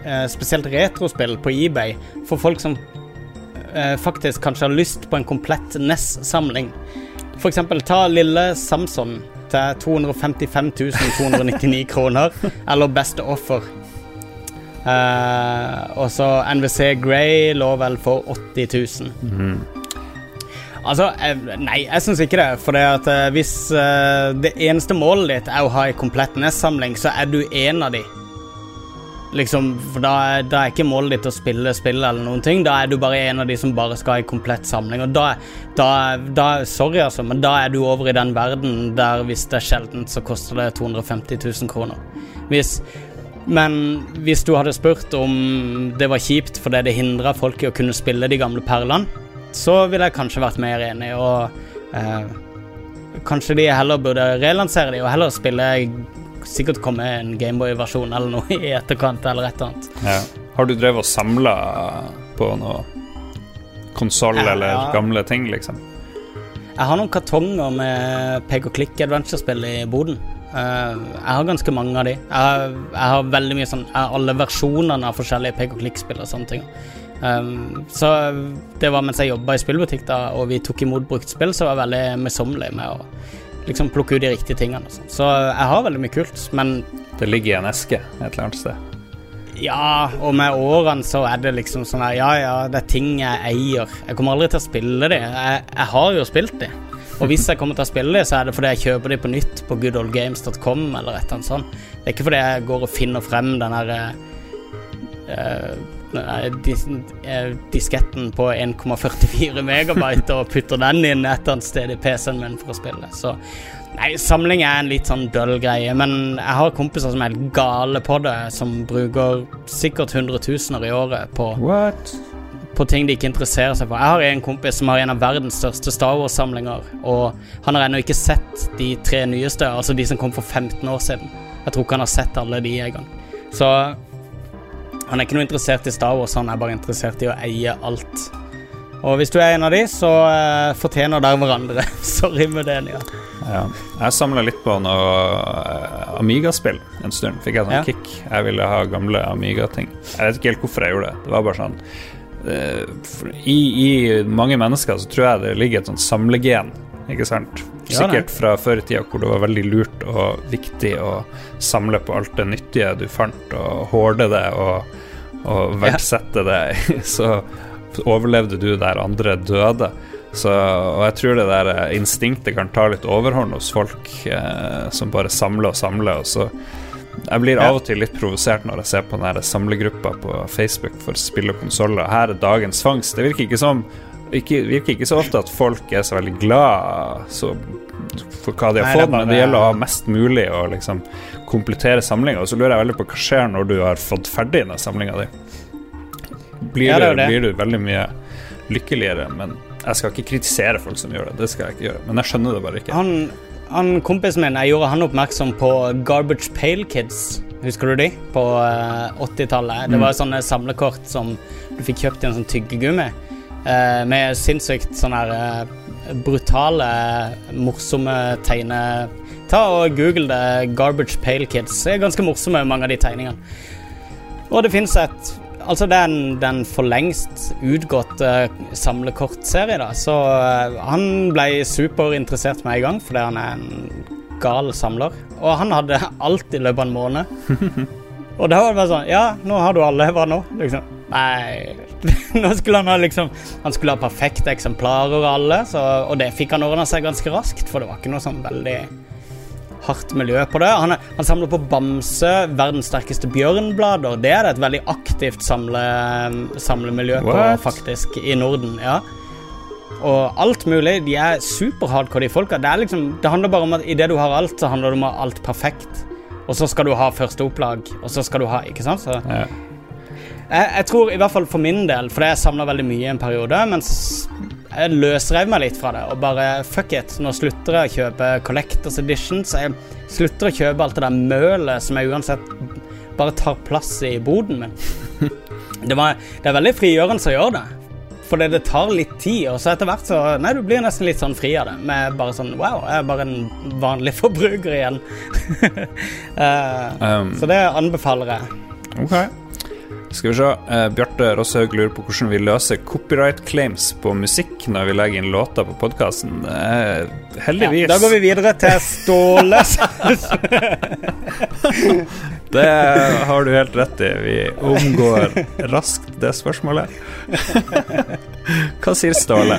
eh, spesielt retrospill, på eBay, for folk som eh, faktisk kanskje har lyst på en komplett NES-samling. For eksempel ta lille Samson til 255 299 kroner, eller beste offer. Uh, og så NWC Grey lå vel for 80 000. Altså, nei, jeg syns ikke det. For det at eh, hvis eh, det eneste målet ditt er å ha en komplett NES-samling, så er du en av de. Liksom, for da, er- da er ikke målet ditt å spille spill eller noen ting. Da er du bare en av de som bare skal en komplett samling. Og da, da, da Sorry, altså, men da er du over i den verden der hvis det er sjeldent, så koster det 250 000 kroner. Hvis men hvis du hadde spurt om det var kjipt fordi det hindra folk i å kunne spille de gamle perlene, så ville jeg kanskje vært mer enig, og eh, kanskje de heller burde relansere de og heller spille Sikkert komme en Gameboy-versjon eller noe i etterkant, eller et eller annet. Ja. Har du drevet og samla på noe konsoll Ja, eller ja. gamle ting, liksom? Jeg har noen kartonger med pek og klikk adventure-spill i boden. Eh, jeg har ganske mange av de. Jeg har, veldig mye sånn Alle versjonene av forskjellige pek og klikk-spill og sånne ting. Um, så det var mens jeg jobba i spillbutikk da, og vi tok imot brukt spill, så var jeg veldig møysommelig med å liksom plukke ut de riktige tingene. og sånn. Så jeg har veldig mye kult, men Det ligger i en eske et eller annet sted. ja, og med årene så er det liksom sånn her Ja, ja, det er ting jeg eier. Jeg kommer aldri til å spille de. Jeg, jeg har jo spilt de. Og hvis jeg kommer til å spille de, så er det fordi jeg kjøper de på nytt på goodoldgames.com eller et eller annet sånt. Det er ikke fordi jeg går og finner frem den herre eh, nei, dis, eh, disketten på 1,44 megabyte og putter den inn et eller annet sted i PC-en min for å spille. Så Nei, samling er en litt sånn døll greie, men jeg har kompiser som er helt gale på det, som bruker sikkert hundretusener i året på, What? på ting de ikke interesserer seg for. Jeg har en kompis som har en av verdens største Star Wars-samlinger, og han har ennå ikke sett de tre nyeste, altså de som kom for 15 år siden. Jeg tror ikke han har sett alle de engang. Så han er ikke noe interessert i Star Wars, han er bare interessert i å eie alt. Og hvis du er en av de, så uh, fortjener dere hverandre. [laughs] Sorry med det, Nia. Ja. Jeg samla litt på noe eh, Amiga-spill en stund. Fikk jeg sånn Ja. kick. Jeg ville ha gamle Amiga-ting. Jeg vet ikke helt hvorfor jeg gjorde det. Det var bare sånn uh, i, I mange mennesker så tror jeg det ligger et sånn samlegen, ikke sant? Sikkert fra før i tida hvor det var veldig lurt og viktig å samle på alt det nyttige du fant, og hoarde det og, og verdsette det. [laughs] Så overlevde du der andre døde. Så, og jeg tror det der eh, instinktet kan ta litt overhånd hos folk eh, som bare samler og samler, og så Jeg blir av og til litt provosert når jeg ser på den samlegruppa på Facebook for spill og konsoller. Her er dagens fangst. Det virker ikke som ikke, virker ikke så ofte at folk er så veldig glad så, for hva de har fått, men det gjelder å ha mest mulig og liksom komplettere samlinga. Så lurer jeg veldig på hva skjer når du har fått ferdig den samlinga di. Blir, Ja, du, blir du veldig mye lykkeligere, men jeg skal ikke kritisere folk som gjør det. Det skal jeg ikke gjøre. Men jeg skjønner det bare ikke. Han, han kompisen min, jeg gjorde han oppmerksom på Garbage Pail Kids. Husker du de? På eh, 80-tallet. Det var sånne samlekort som du fikk kjøpt i en sånn tyggegummi. Eh, med sinnssykt sånn her eh, brutale, morsomme tegne... Ta og Google det. Garbage Pale Kids. Det er ganske morsomme, mange av de tegningene. Og det finnes et Altså, det er en, er for lengst utgåtte uh, samlekortserie, da. Så eh, han ble superinteressert med en gang, fordi han er en gal samler. Og han hadde [laughs] alt i løpet av en måned. [laughs] Og da var det bare sånn Ja, nå har du alle. Hva nå? Liksom. Nei [laughs] Nå skulle han ha liksom Han skulle ha perfekte eksemplarer av alle, så, og det fikk han ordna seg ganske raskt, for det var ikke noe sånn veldig hardt miljø på det. Han, han samler på Bamse, verdens sterkeste bjørnblader. Det er det et veldig aktivt samle, samlemiljø på, faktisk, i Norden. ja og alt mulig. De er superhardcore, de folka. Det, liksom, det handler bare om at idet du har alt, så handler det om å ha alt perfekt. Og så skal du ha første opplag, og så skal du ha Ikke sant? Så Ja. jeg, jeg tror i hvert fall for min del, fordi jeg samla veldig mye i en periode, mens jeg løsrev meg litt fra det og bare fuck it. Nå slutter jeg å kjøpe Collectors Edition, så Jeg slutter å kjøpe alt det der mølet som jeg uansett bare tar plass i boden min. [laughs] Det, var, det er veldig frigjørende å gjøre det. Fordi det tar litt tid, og så etter hvert så Nei, du blir nesten litt sånn fri av det. Med bare sånn Wow, jeg er bare en vanlig [laughs] forbruker igjen. uh, [laughs] Um, så det anbefaler jeg. Ok. Skal vi se. Uh, Bjarte Rosshaug lurer på hvordan vi løser copyright claims på musikk når vi legger inn låter på podkasten. Uh, heldigvis. Ja, da går vi videre til Ståle. [laughs] det har du helt rett i. Vi omgår raskt det spørsmålet. Hva sier Ståle?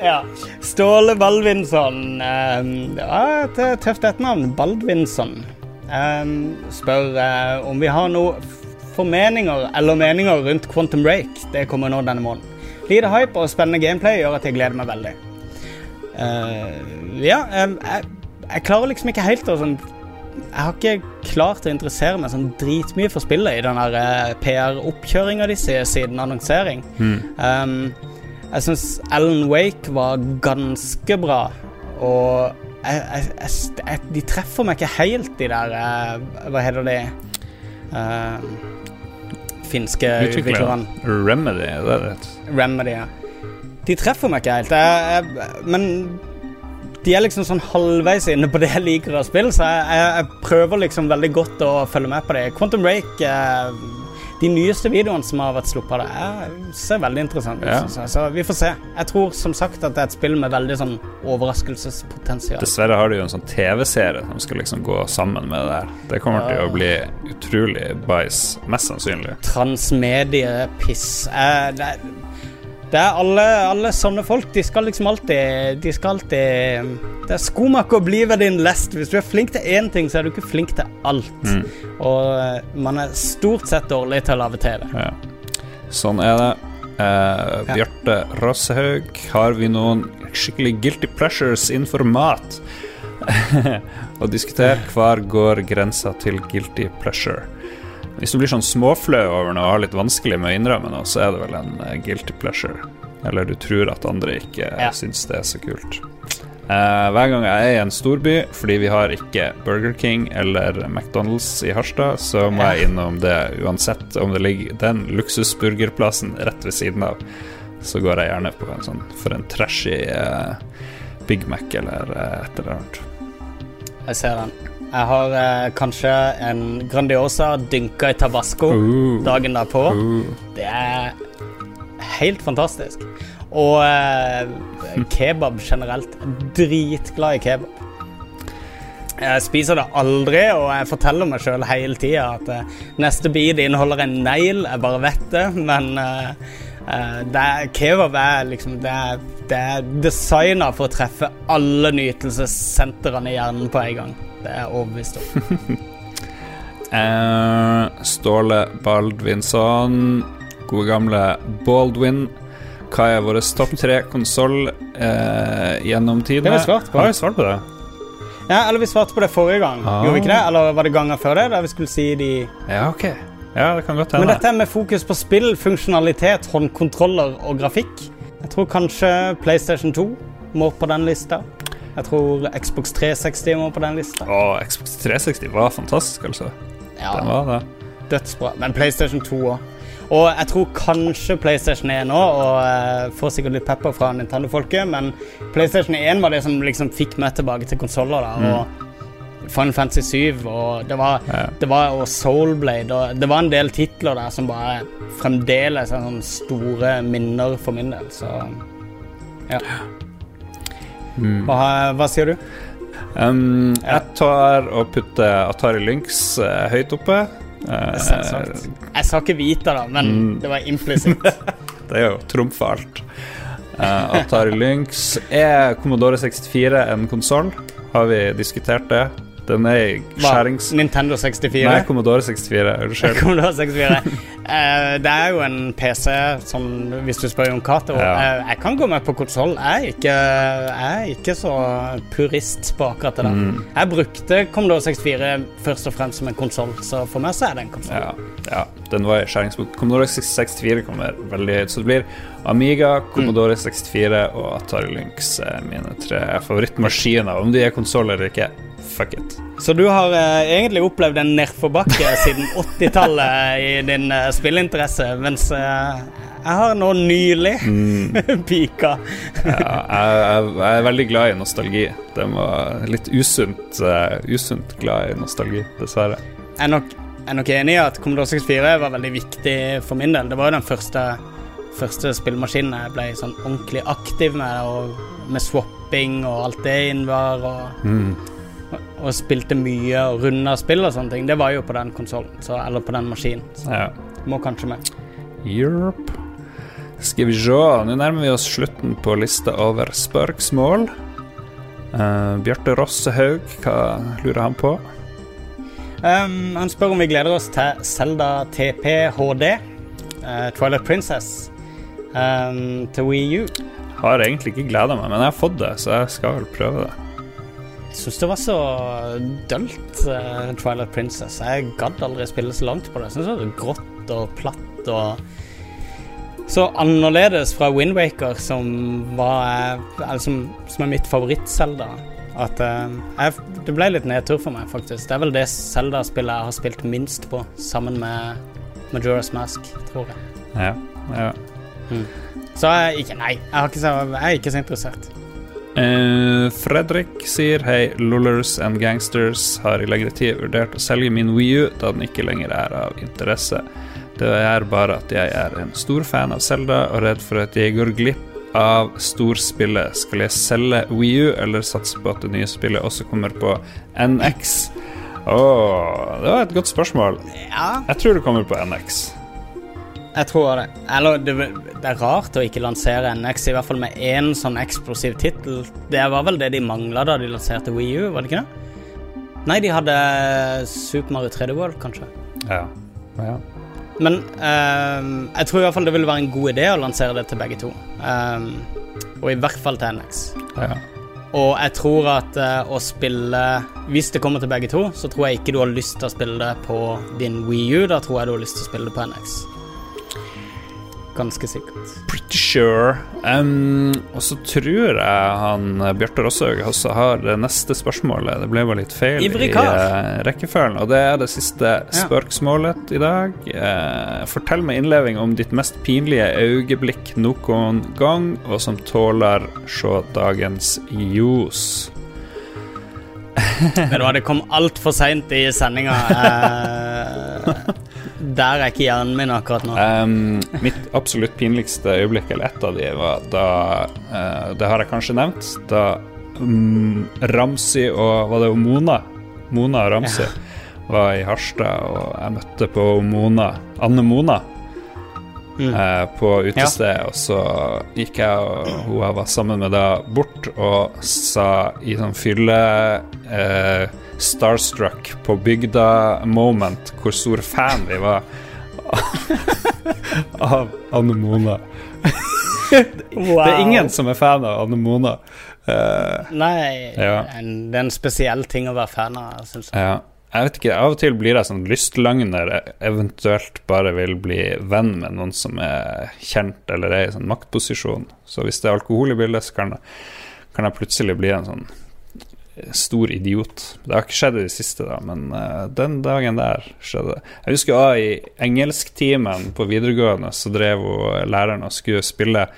Ja. Ståle Baldvinsson. Um, det var et tøft etternavn. Baldvinsson. Um, spør uh, om vi har noe formeninger eller meninger rundt Quantum Break. Det kommer nå denne måneden. Lite hype og spennende gameplay gjør at jeg gleder meg veldig. Uh, ja, jeg, jeg, jeg, klarer liksom ikke helt å sånn Jeg har ikke klart å interessere meg sånn dritmye for spillet i den uh, eh, PR-oppkjøringa de sier siden annonsering. Mm. Um, jeg syns Alan Wake var ganske bra, og jeg, de treffer meg ikke helt, de der uh, Hva heter de? Uh, finske utvikleren. Remedy, det er det. Remedy, ja. De treffer meg ikke helt. Jeg, jeg, men de er liksom sånn halvveis inne på det jeg liker av spill, så jeg, jeg, prøver liksom veldig godt å følge med på det. Quantum Break eh, de nyeste videoene som har vært sluppet, det ser veldig interessant ut. Ja. Så vi får se. Jeg tror som sagt at det er et spill med veldig sånn overraskelsespotensial. Dessverre har de jo en sånn TV-serie som skal liksom gå sammen med det der. Det kommer ja. til å bli utrolig bæsj, mest sannsynlig. Transmediepiss. Eh, det, det er alle, alle, sånne folk. De skal liksom alltid De skal alltid Det er skomaker bli ved din lest. Hvis du er flink til én ting, så er du ikke flink til alt. Mm. Og eh, man er stort sett dårlig til å lage TV. Ja. Sånn er det. Eh, Bjarte Rossehaug, har vi noen skikkelig guilty pleasures innenfor mat? [laughs] og diskutere hver går grensa til guilty pleasure. Hvis du blir sånn småflau over noe og har litt vanskelig med å innrømme noe, så er det vel en uh, guilty pleasure. Eller du tror at andre ikke ja. syns det er så kult. Uh, hver gang jeg er i en storby, fordi vi har ikke Burger King eller McDonald's i Harstad, så må jeg innom det uansett om det ligger den luksusburgerplassen rett ved siden av. Så går jeg gjerne på en sånn for en trashy uh, Big Mac eller et eller annet. Jeg ser den. Jeg har eh, kanskje en Grandiosa dynka i tabasco uh, dagen derpå. Uh. Det er helt fantastisk. Og eh, kebab generelt. Dritglad i kebab. Jeg spiser det aldri, og jeg forteller meg sjøl hele tida at eh, neste bit inneholder en negl. Jeg bare vet det, men eh, eh det er, kebab er liksom Det er, det er designa for å treffe alle nytelsessentrene i hjernen på en gang. Det er jeg overbevist om. [laughs] eh, Ståle Baldvinsson, gode gamle Baldwin. Hva er vår topp tre konsoll eh, gjennom tidene? Det har vi svart på. Har vi svart på det? Ja, eller vi svarte på det forrige gang. Ah. Gjorde vi ikke det? Eller var det ganger før det? Der vi skulle si de Ja, ok. Ja, det kan godt hende. Men dette er med fokus på spill, funksjonalitet, håndkontroller og grafikk. Jeg tror kanskje PlayStation 2 må på den lista. Jeg tror Xbox 360 må på den lista. Å, Xbox 360 var fantastisk, altså. Ja, den var det. Dødsbra. Men PlayStation 2 òg. Og jeg tror kanskje PlayStation 1 òg, og jeg får sikkert litt pepper fra Nintendo-folket, men PlayStation 1 var det som liksom fikk meg tilbake til konsoller. mm. Final Fantasy 7 og det var, ja. det var og Soulblade og Det var en del titler der som bare fremdeles er sånne store minner for min del, så ja. Mm. Hva, hva, sier du? Um, jeg tar og putter Atari Lynx uh, høyt oppe. Uh, jeg sa ikke vite da, men mm. det var implisitt. [laughs] det er jo trumfer alt. Uh, Atari Lynx Er Commodore 64 en konsoll? Har vi diskutert det? Den er skjærings... Nintendo 64? Nei, Commodore 64. Unnskyld. [laughs] Commodore 64. uh, det er jo en PC, sånn, hvis du spør Jon Cato. Ja. Uh, jeg kan gå med på konsoll. Jeg, jeg, er ikke så purist på akkurat det der. Mm. Jeg brukte Commodore 64 først og fremst som en konsoll, så for meg så er det en konsoll. Ja, ja, den var i skjæringspunkt. Commodore 64 kommer veldig høyt, så det blir Amiga, Commodore 64 og Atari Lynx er mine tre favorittmaskiner. Om de er konsoll eller ikke fuck it. Så du har uh, egentlig opplevd en nedforbakke [laughs] siden 80-tallet i din uh, spillinteresse, mens uh, jeg har nå nylig mm. [laughs] pika. ja, jeg, jeg, er veldig glad i nostalgi. Det var litt usunt, usunt glad i nostalgi, dessverre. Jeg er nok er nok enig i at Commodore 64 var veldig viktig for min del. Det var jo den første, første spillmaskinen jeg ble sånn ordentlig aktiv med, og med swapping og alt det innebar. Og, Mm. Og spilte mye og runda spill og sånne ting. Det var jo på den konsollen, eller på den maskinen. Så Ja. må kanskje med. Europe. Skal vi se, nå nærmer vi oss slutten på lista over spørsmål. Uh, Bjarte Rossehaug, hva lurer han på? Um, han spør om vi gleder oss til Zelda TPHD, uh, Twilight Princess, um, til Wii U. Har egentlig ikke gleda meg, men jeg har fått det, så jeg skal vel prøve det. Syns det var så dølt, uh, Twilight Princess. Jeg gadd aldri spille så langt på det. Jeg synes det var grått og platt og så annerledes fra Windwaker, som var som, som er mitt favoritt-Selda. At uh, jeg, Det ble litt nedtur for meg, faktisk. Det er vel det Selda-spillet jeg har spilt minst på, sammen med Majora's Mask, tror jeg. Ja, ja. Så jeg ikke Nei, jeg, har ikke jeg er ikke så interessert. Eh, Fredrik sier hei, Lullers and Gangsters har i lengre tid vurdert å selge min Wii U da den ikke lenger er av interesse. Det er bare at jeg er en stor fan av Zelda og redd for at jeg går glipp av storspillet. Skal jeg selge Wii U eller satse på at det nye spillet også kommer på NX? Åh, det var et godt spørsmål. Ja, Jeg tror det kommer på NX. Jeg tror det. Eller det, det er rart å ikke lansere NX, i hvert fall med én sånn eksplosiv tittel. Det var vel det de mangla da de lanserte Wii U, var det ikke det? Nei, de hadde Super Mario 3D World, kanskje. Ja. ja. Men um, jeg tror i hvert fall det ville være en god idé å lansere det til begge to. Um, og i hvert fall til NX. ja. Og jeg tror at uh, å spille Hvis det kommer til begge to, så tror jeg ikke du har lyst til å spille det på din Wii U. Da tror jeg du har lyst til å spille det på NX. Ganske sikkert. Pretty sure. Um, og så tror jeg han Bjarte Rosshaug også har det neste spørsmålet. Det ble bare litt feil Ivrig i kar. eh, rekkefølgen. Og det er det siste spørsmålet i dag. Uh, fortell med innleving om ditt mest pinlige øyeblikk noen gang, og som tåler se dagens ljos. Men det kom altfor seint i sendinga. Eh, [laughs] der er ikke hjernen min akkurat nå. Um, mitt absolutt pinligste øyeblikk, eller ett av de, var da uh, Det har jeg kanskje nevnt. Da um, Ramsi og Var det Mona? Mona og Ramsi var i Harstad, og jeg møtte på Mona Anne Mona. Mm. eh, på utestedet, og så gikk jeg og hun jeg var sammen med da bort og sa i sånn fylle eh, Starstruck på bygda-moment hvor stor fan vi var [laughs] av Anne Mona. Wow. Det er ingen som er fan av Anne Mona. Uh, Nei, Ja. en, det er en spesiell ting å være fan av, syns jeg. ja. Jeg vet ikke, Av og til blir jeg sånn lystløgner, eventuelt bare vil bli venn med noen som er kjent eller er i sånn maktposisjon. Så hvis det er alkohol i bildet, så kan jeg, kan jeg plutselig bli en sånn stor idiot. Det har ikke skjedd i det siste, da, men eh, den dagen der skjedde det. Jeg husker også i engelsktimen på videregående så drev hun læreren og skulle spille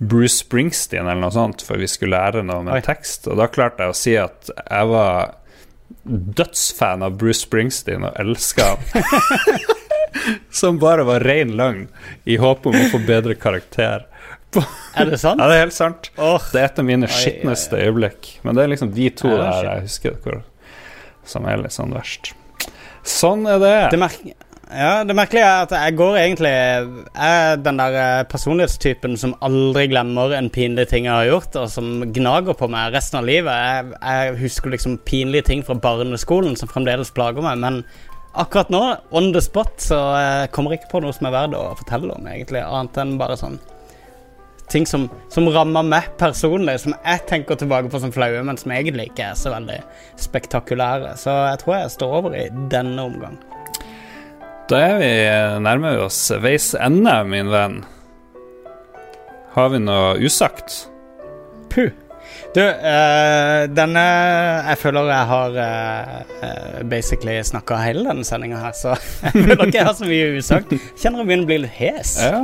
Bruce Springsteen eller noe sånt, før vi skulle lære noe med Oi. tekst. Og da klarte jeg å si at jeg var dødsfan av Bruce Springsteen og elska han. [laughs] Som bare var rein løgn, i håp om å få bedre karakter. Er det sant? Ja, det er helt sant. Oh, Det er et av mine skitneste øyeblikk. Men det er liksom de to Ja, er der jeg husker hvor, som er litt sånn verst. Sånn er det. det, merk ja, det merkelige er at jeg går egentlig Jeg er den der eh, personlighetstypen som aldri glemmer en pinlig ting jeg har gjort, og som gnager på meg resten av livet. Jeg, jeg husker liksom pinlige ting fra barneskolen som fremdeles plager meg, men akkurat nå, on the spot, så eh, kommer jeg ikke på noe som er verdt å fortelle om, egentlig, annet enn bare sånn ting som, som rammer meg personlig, som jeg tenker tilbake på som flaue, men som egentlig ikke er så veldig spektakulære. Så jeg tror jeg står over i denne omgang. Da er vi nærmer oss veis ende, min venn. Har vi noe usagt? Puh. Du, eh, denne Jeg føler jeg har eh, basically snakka hele denne sendinga her, så [laughs] jeg føler ikke jeg har så mye usagt. Kjenner jeg begynner å bli litt hes. Ja,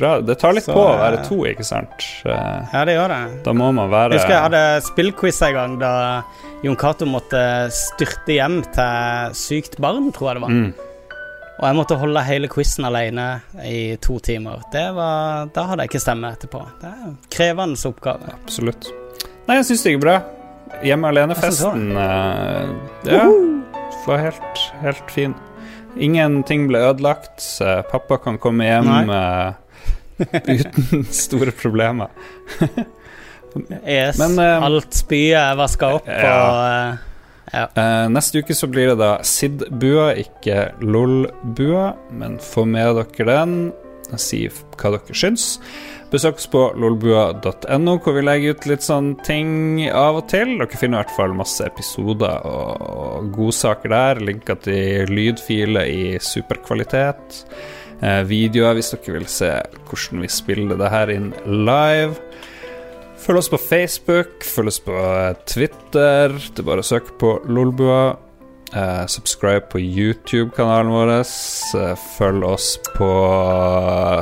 bra. Det tar litt Så, på å være to, ikke sant? Ja, det gjør det. Da må man være Jeg husker jeg hadde spillquiz en gang da Jon Cato måtte styrte hjem til sykt barn, tror jeg det var. mm. Og jeg måtte holde hele quizen alene i to timer. Det var, Da hadde jeg ikke stemme etterpå. Det er en krevende oppgave. Absolutt. Nei, jeg syns det gikk bra. Hjemme alene-festen uh, Ja, var helt, helt fin. Ingenting ble ødelagt. Pappa kan komme hjem uh, uten [laughs] store problemer. yes. Men, uh, Alt spyet er vaska opp, ja. og uh, ja. uh, neste uke så blir det da Sid-bua, ikke LOL-bua, men få med dere den. Si hva dere syns. Besøk oss på lolbua.no, hvor vi legger ut litt sånne ting av og til. Dere finner i hvert fall masse episoder og, godsaker der. Linker til lydfiler i superkvalitet. Eh, videoer hvis dere vil se hvordan vi spiller det her inn live. Følg oss på Facebook, følg oss på Twitter. Det er bare å søke på Lolbua. Uh, subscribe på YouTube-kanalen vår. Uh, følg oss på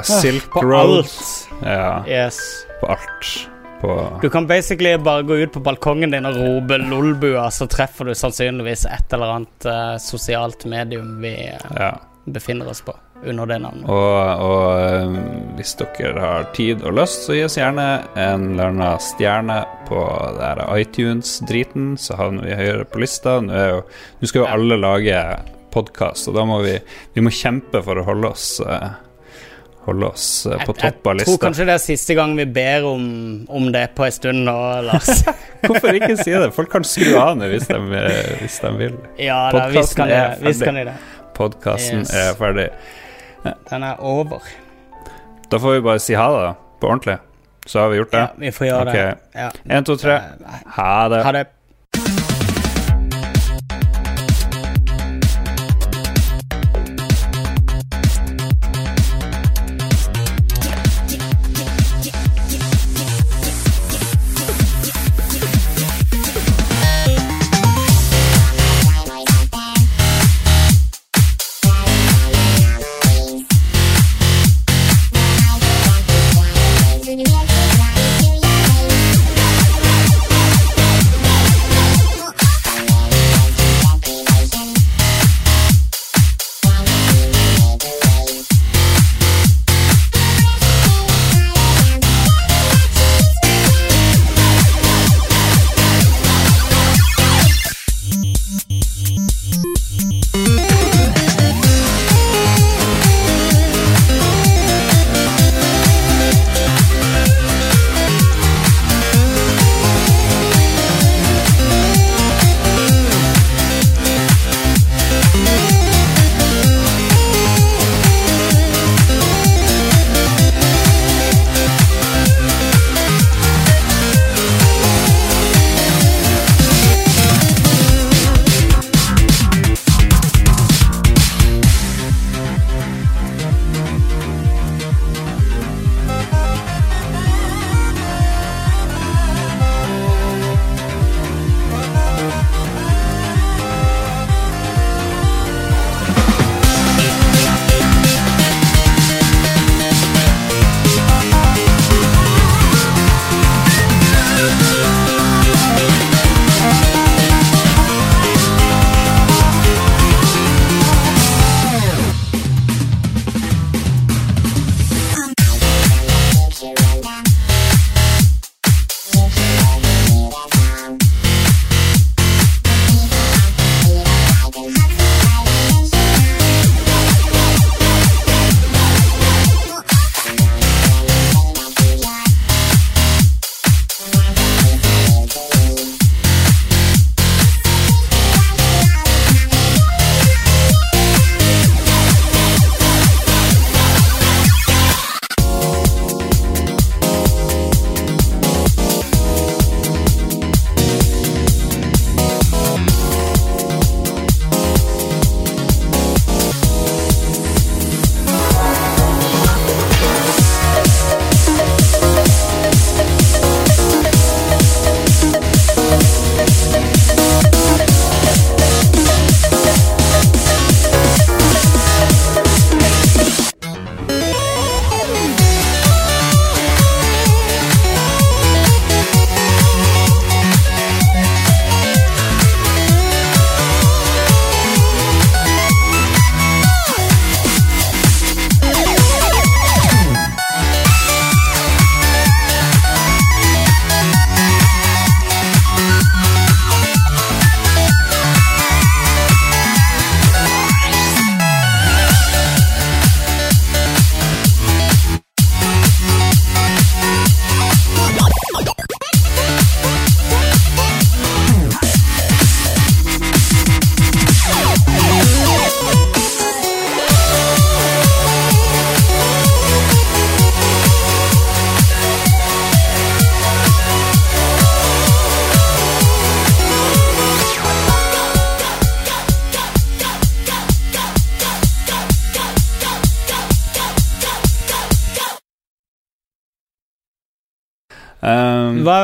Silk på Road. alt. Ja, Yes. på alt. På Du kan basically bare gå ut på balkongen din og rope 'Lolbua', så treffer du sannsynligvis et eller annet eh, sosialt medium vi eh, Ja. befinner oss på under det navnet. Og, og eh, hvis dere har tid og lyst, så gi oss gjerne en eller annen stjerne på iTunes-driten, så havner vi høyere på lista. Nå, jo, nå skal jo alle lage podkast, og da må vi, vi må kjempe for å holde oss eh, Holde oss eh, på topp av lista. jeg tror kanskje det er siste gang vi ber om, om det på en stund nå, Lars. [laughs] Hvorfor ikke si det? Folk kan skru av nå hvis, de, hvis de vil. Ja da, visst kan de det. Podkasten Yes. er ferdig. Den er over. Da får vi bare si ha det, da. På ordentlig. Så har vi gjort det. Ja, vi får gjøre det. Ok. Én, to, tre. Eh, Ha det. Ha det.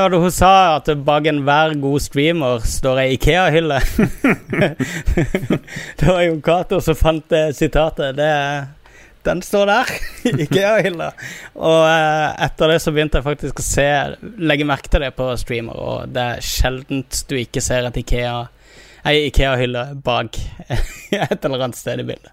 Var det hun sa? At bak enhver god streamer står ei Ikea-hylle. [laughs] det var jo Cato som fant det sitatet. Det, den står der. [laughs] Ikea-hylla. Og eh, etter det så begynte jeg faktisk å se legge merke til det på streamer, og det er sjeldent du ikke ser et Ikea ei Ikea-hylle bak [laughs] et eller annet sted i bildet.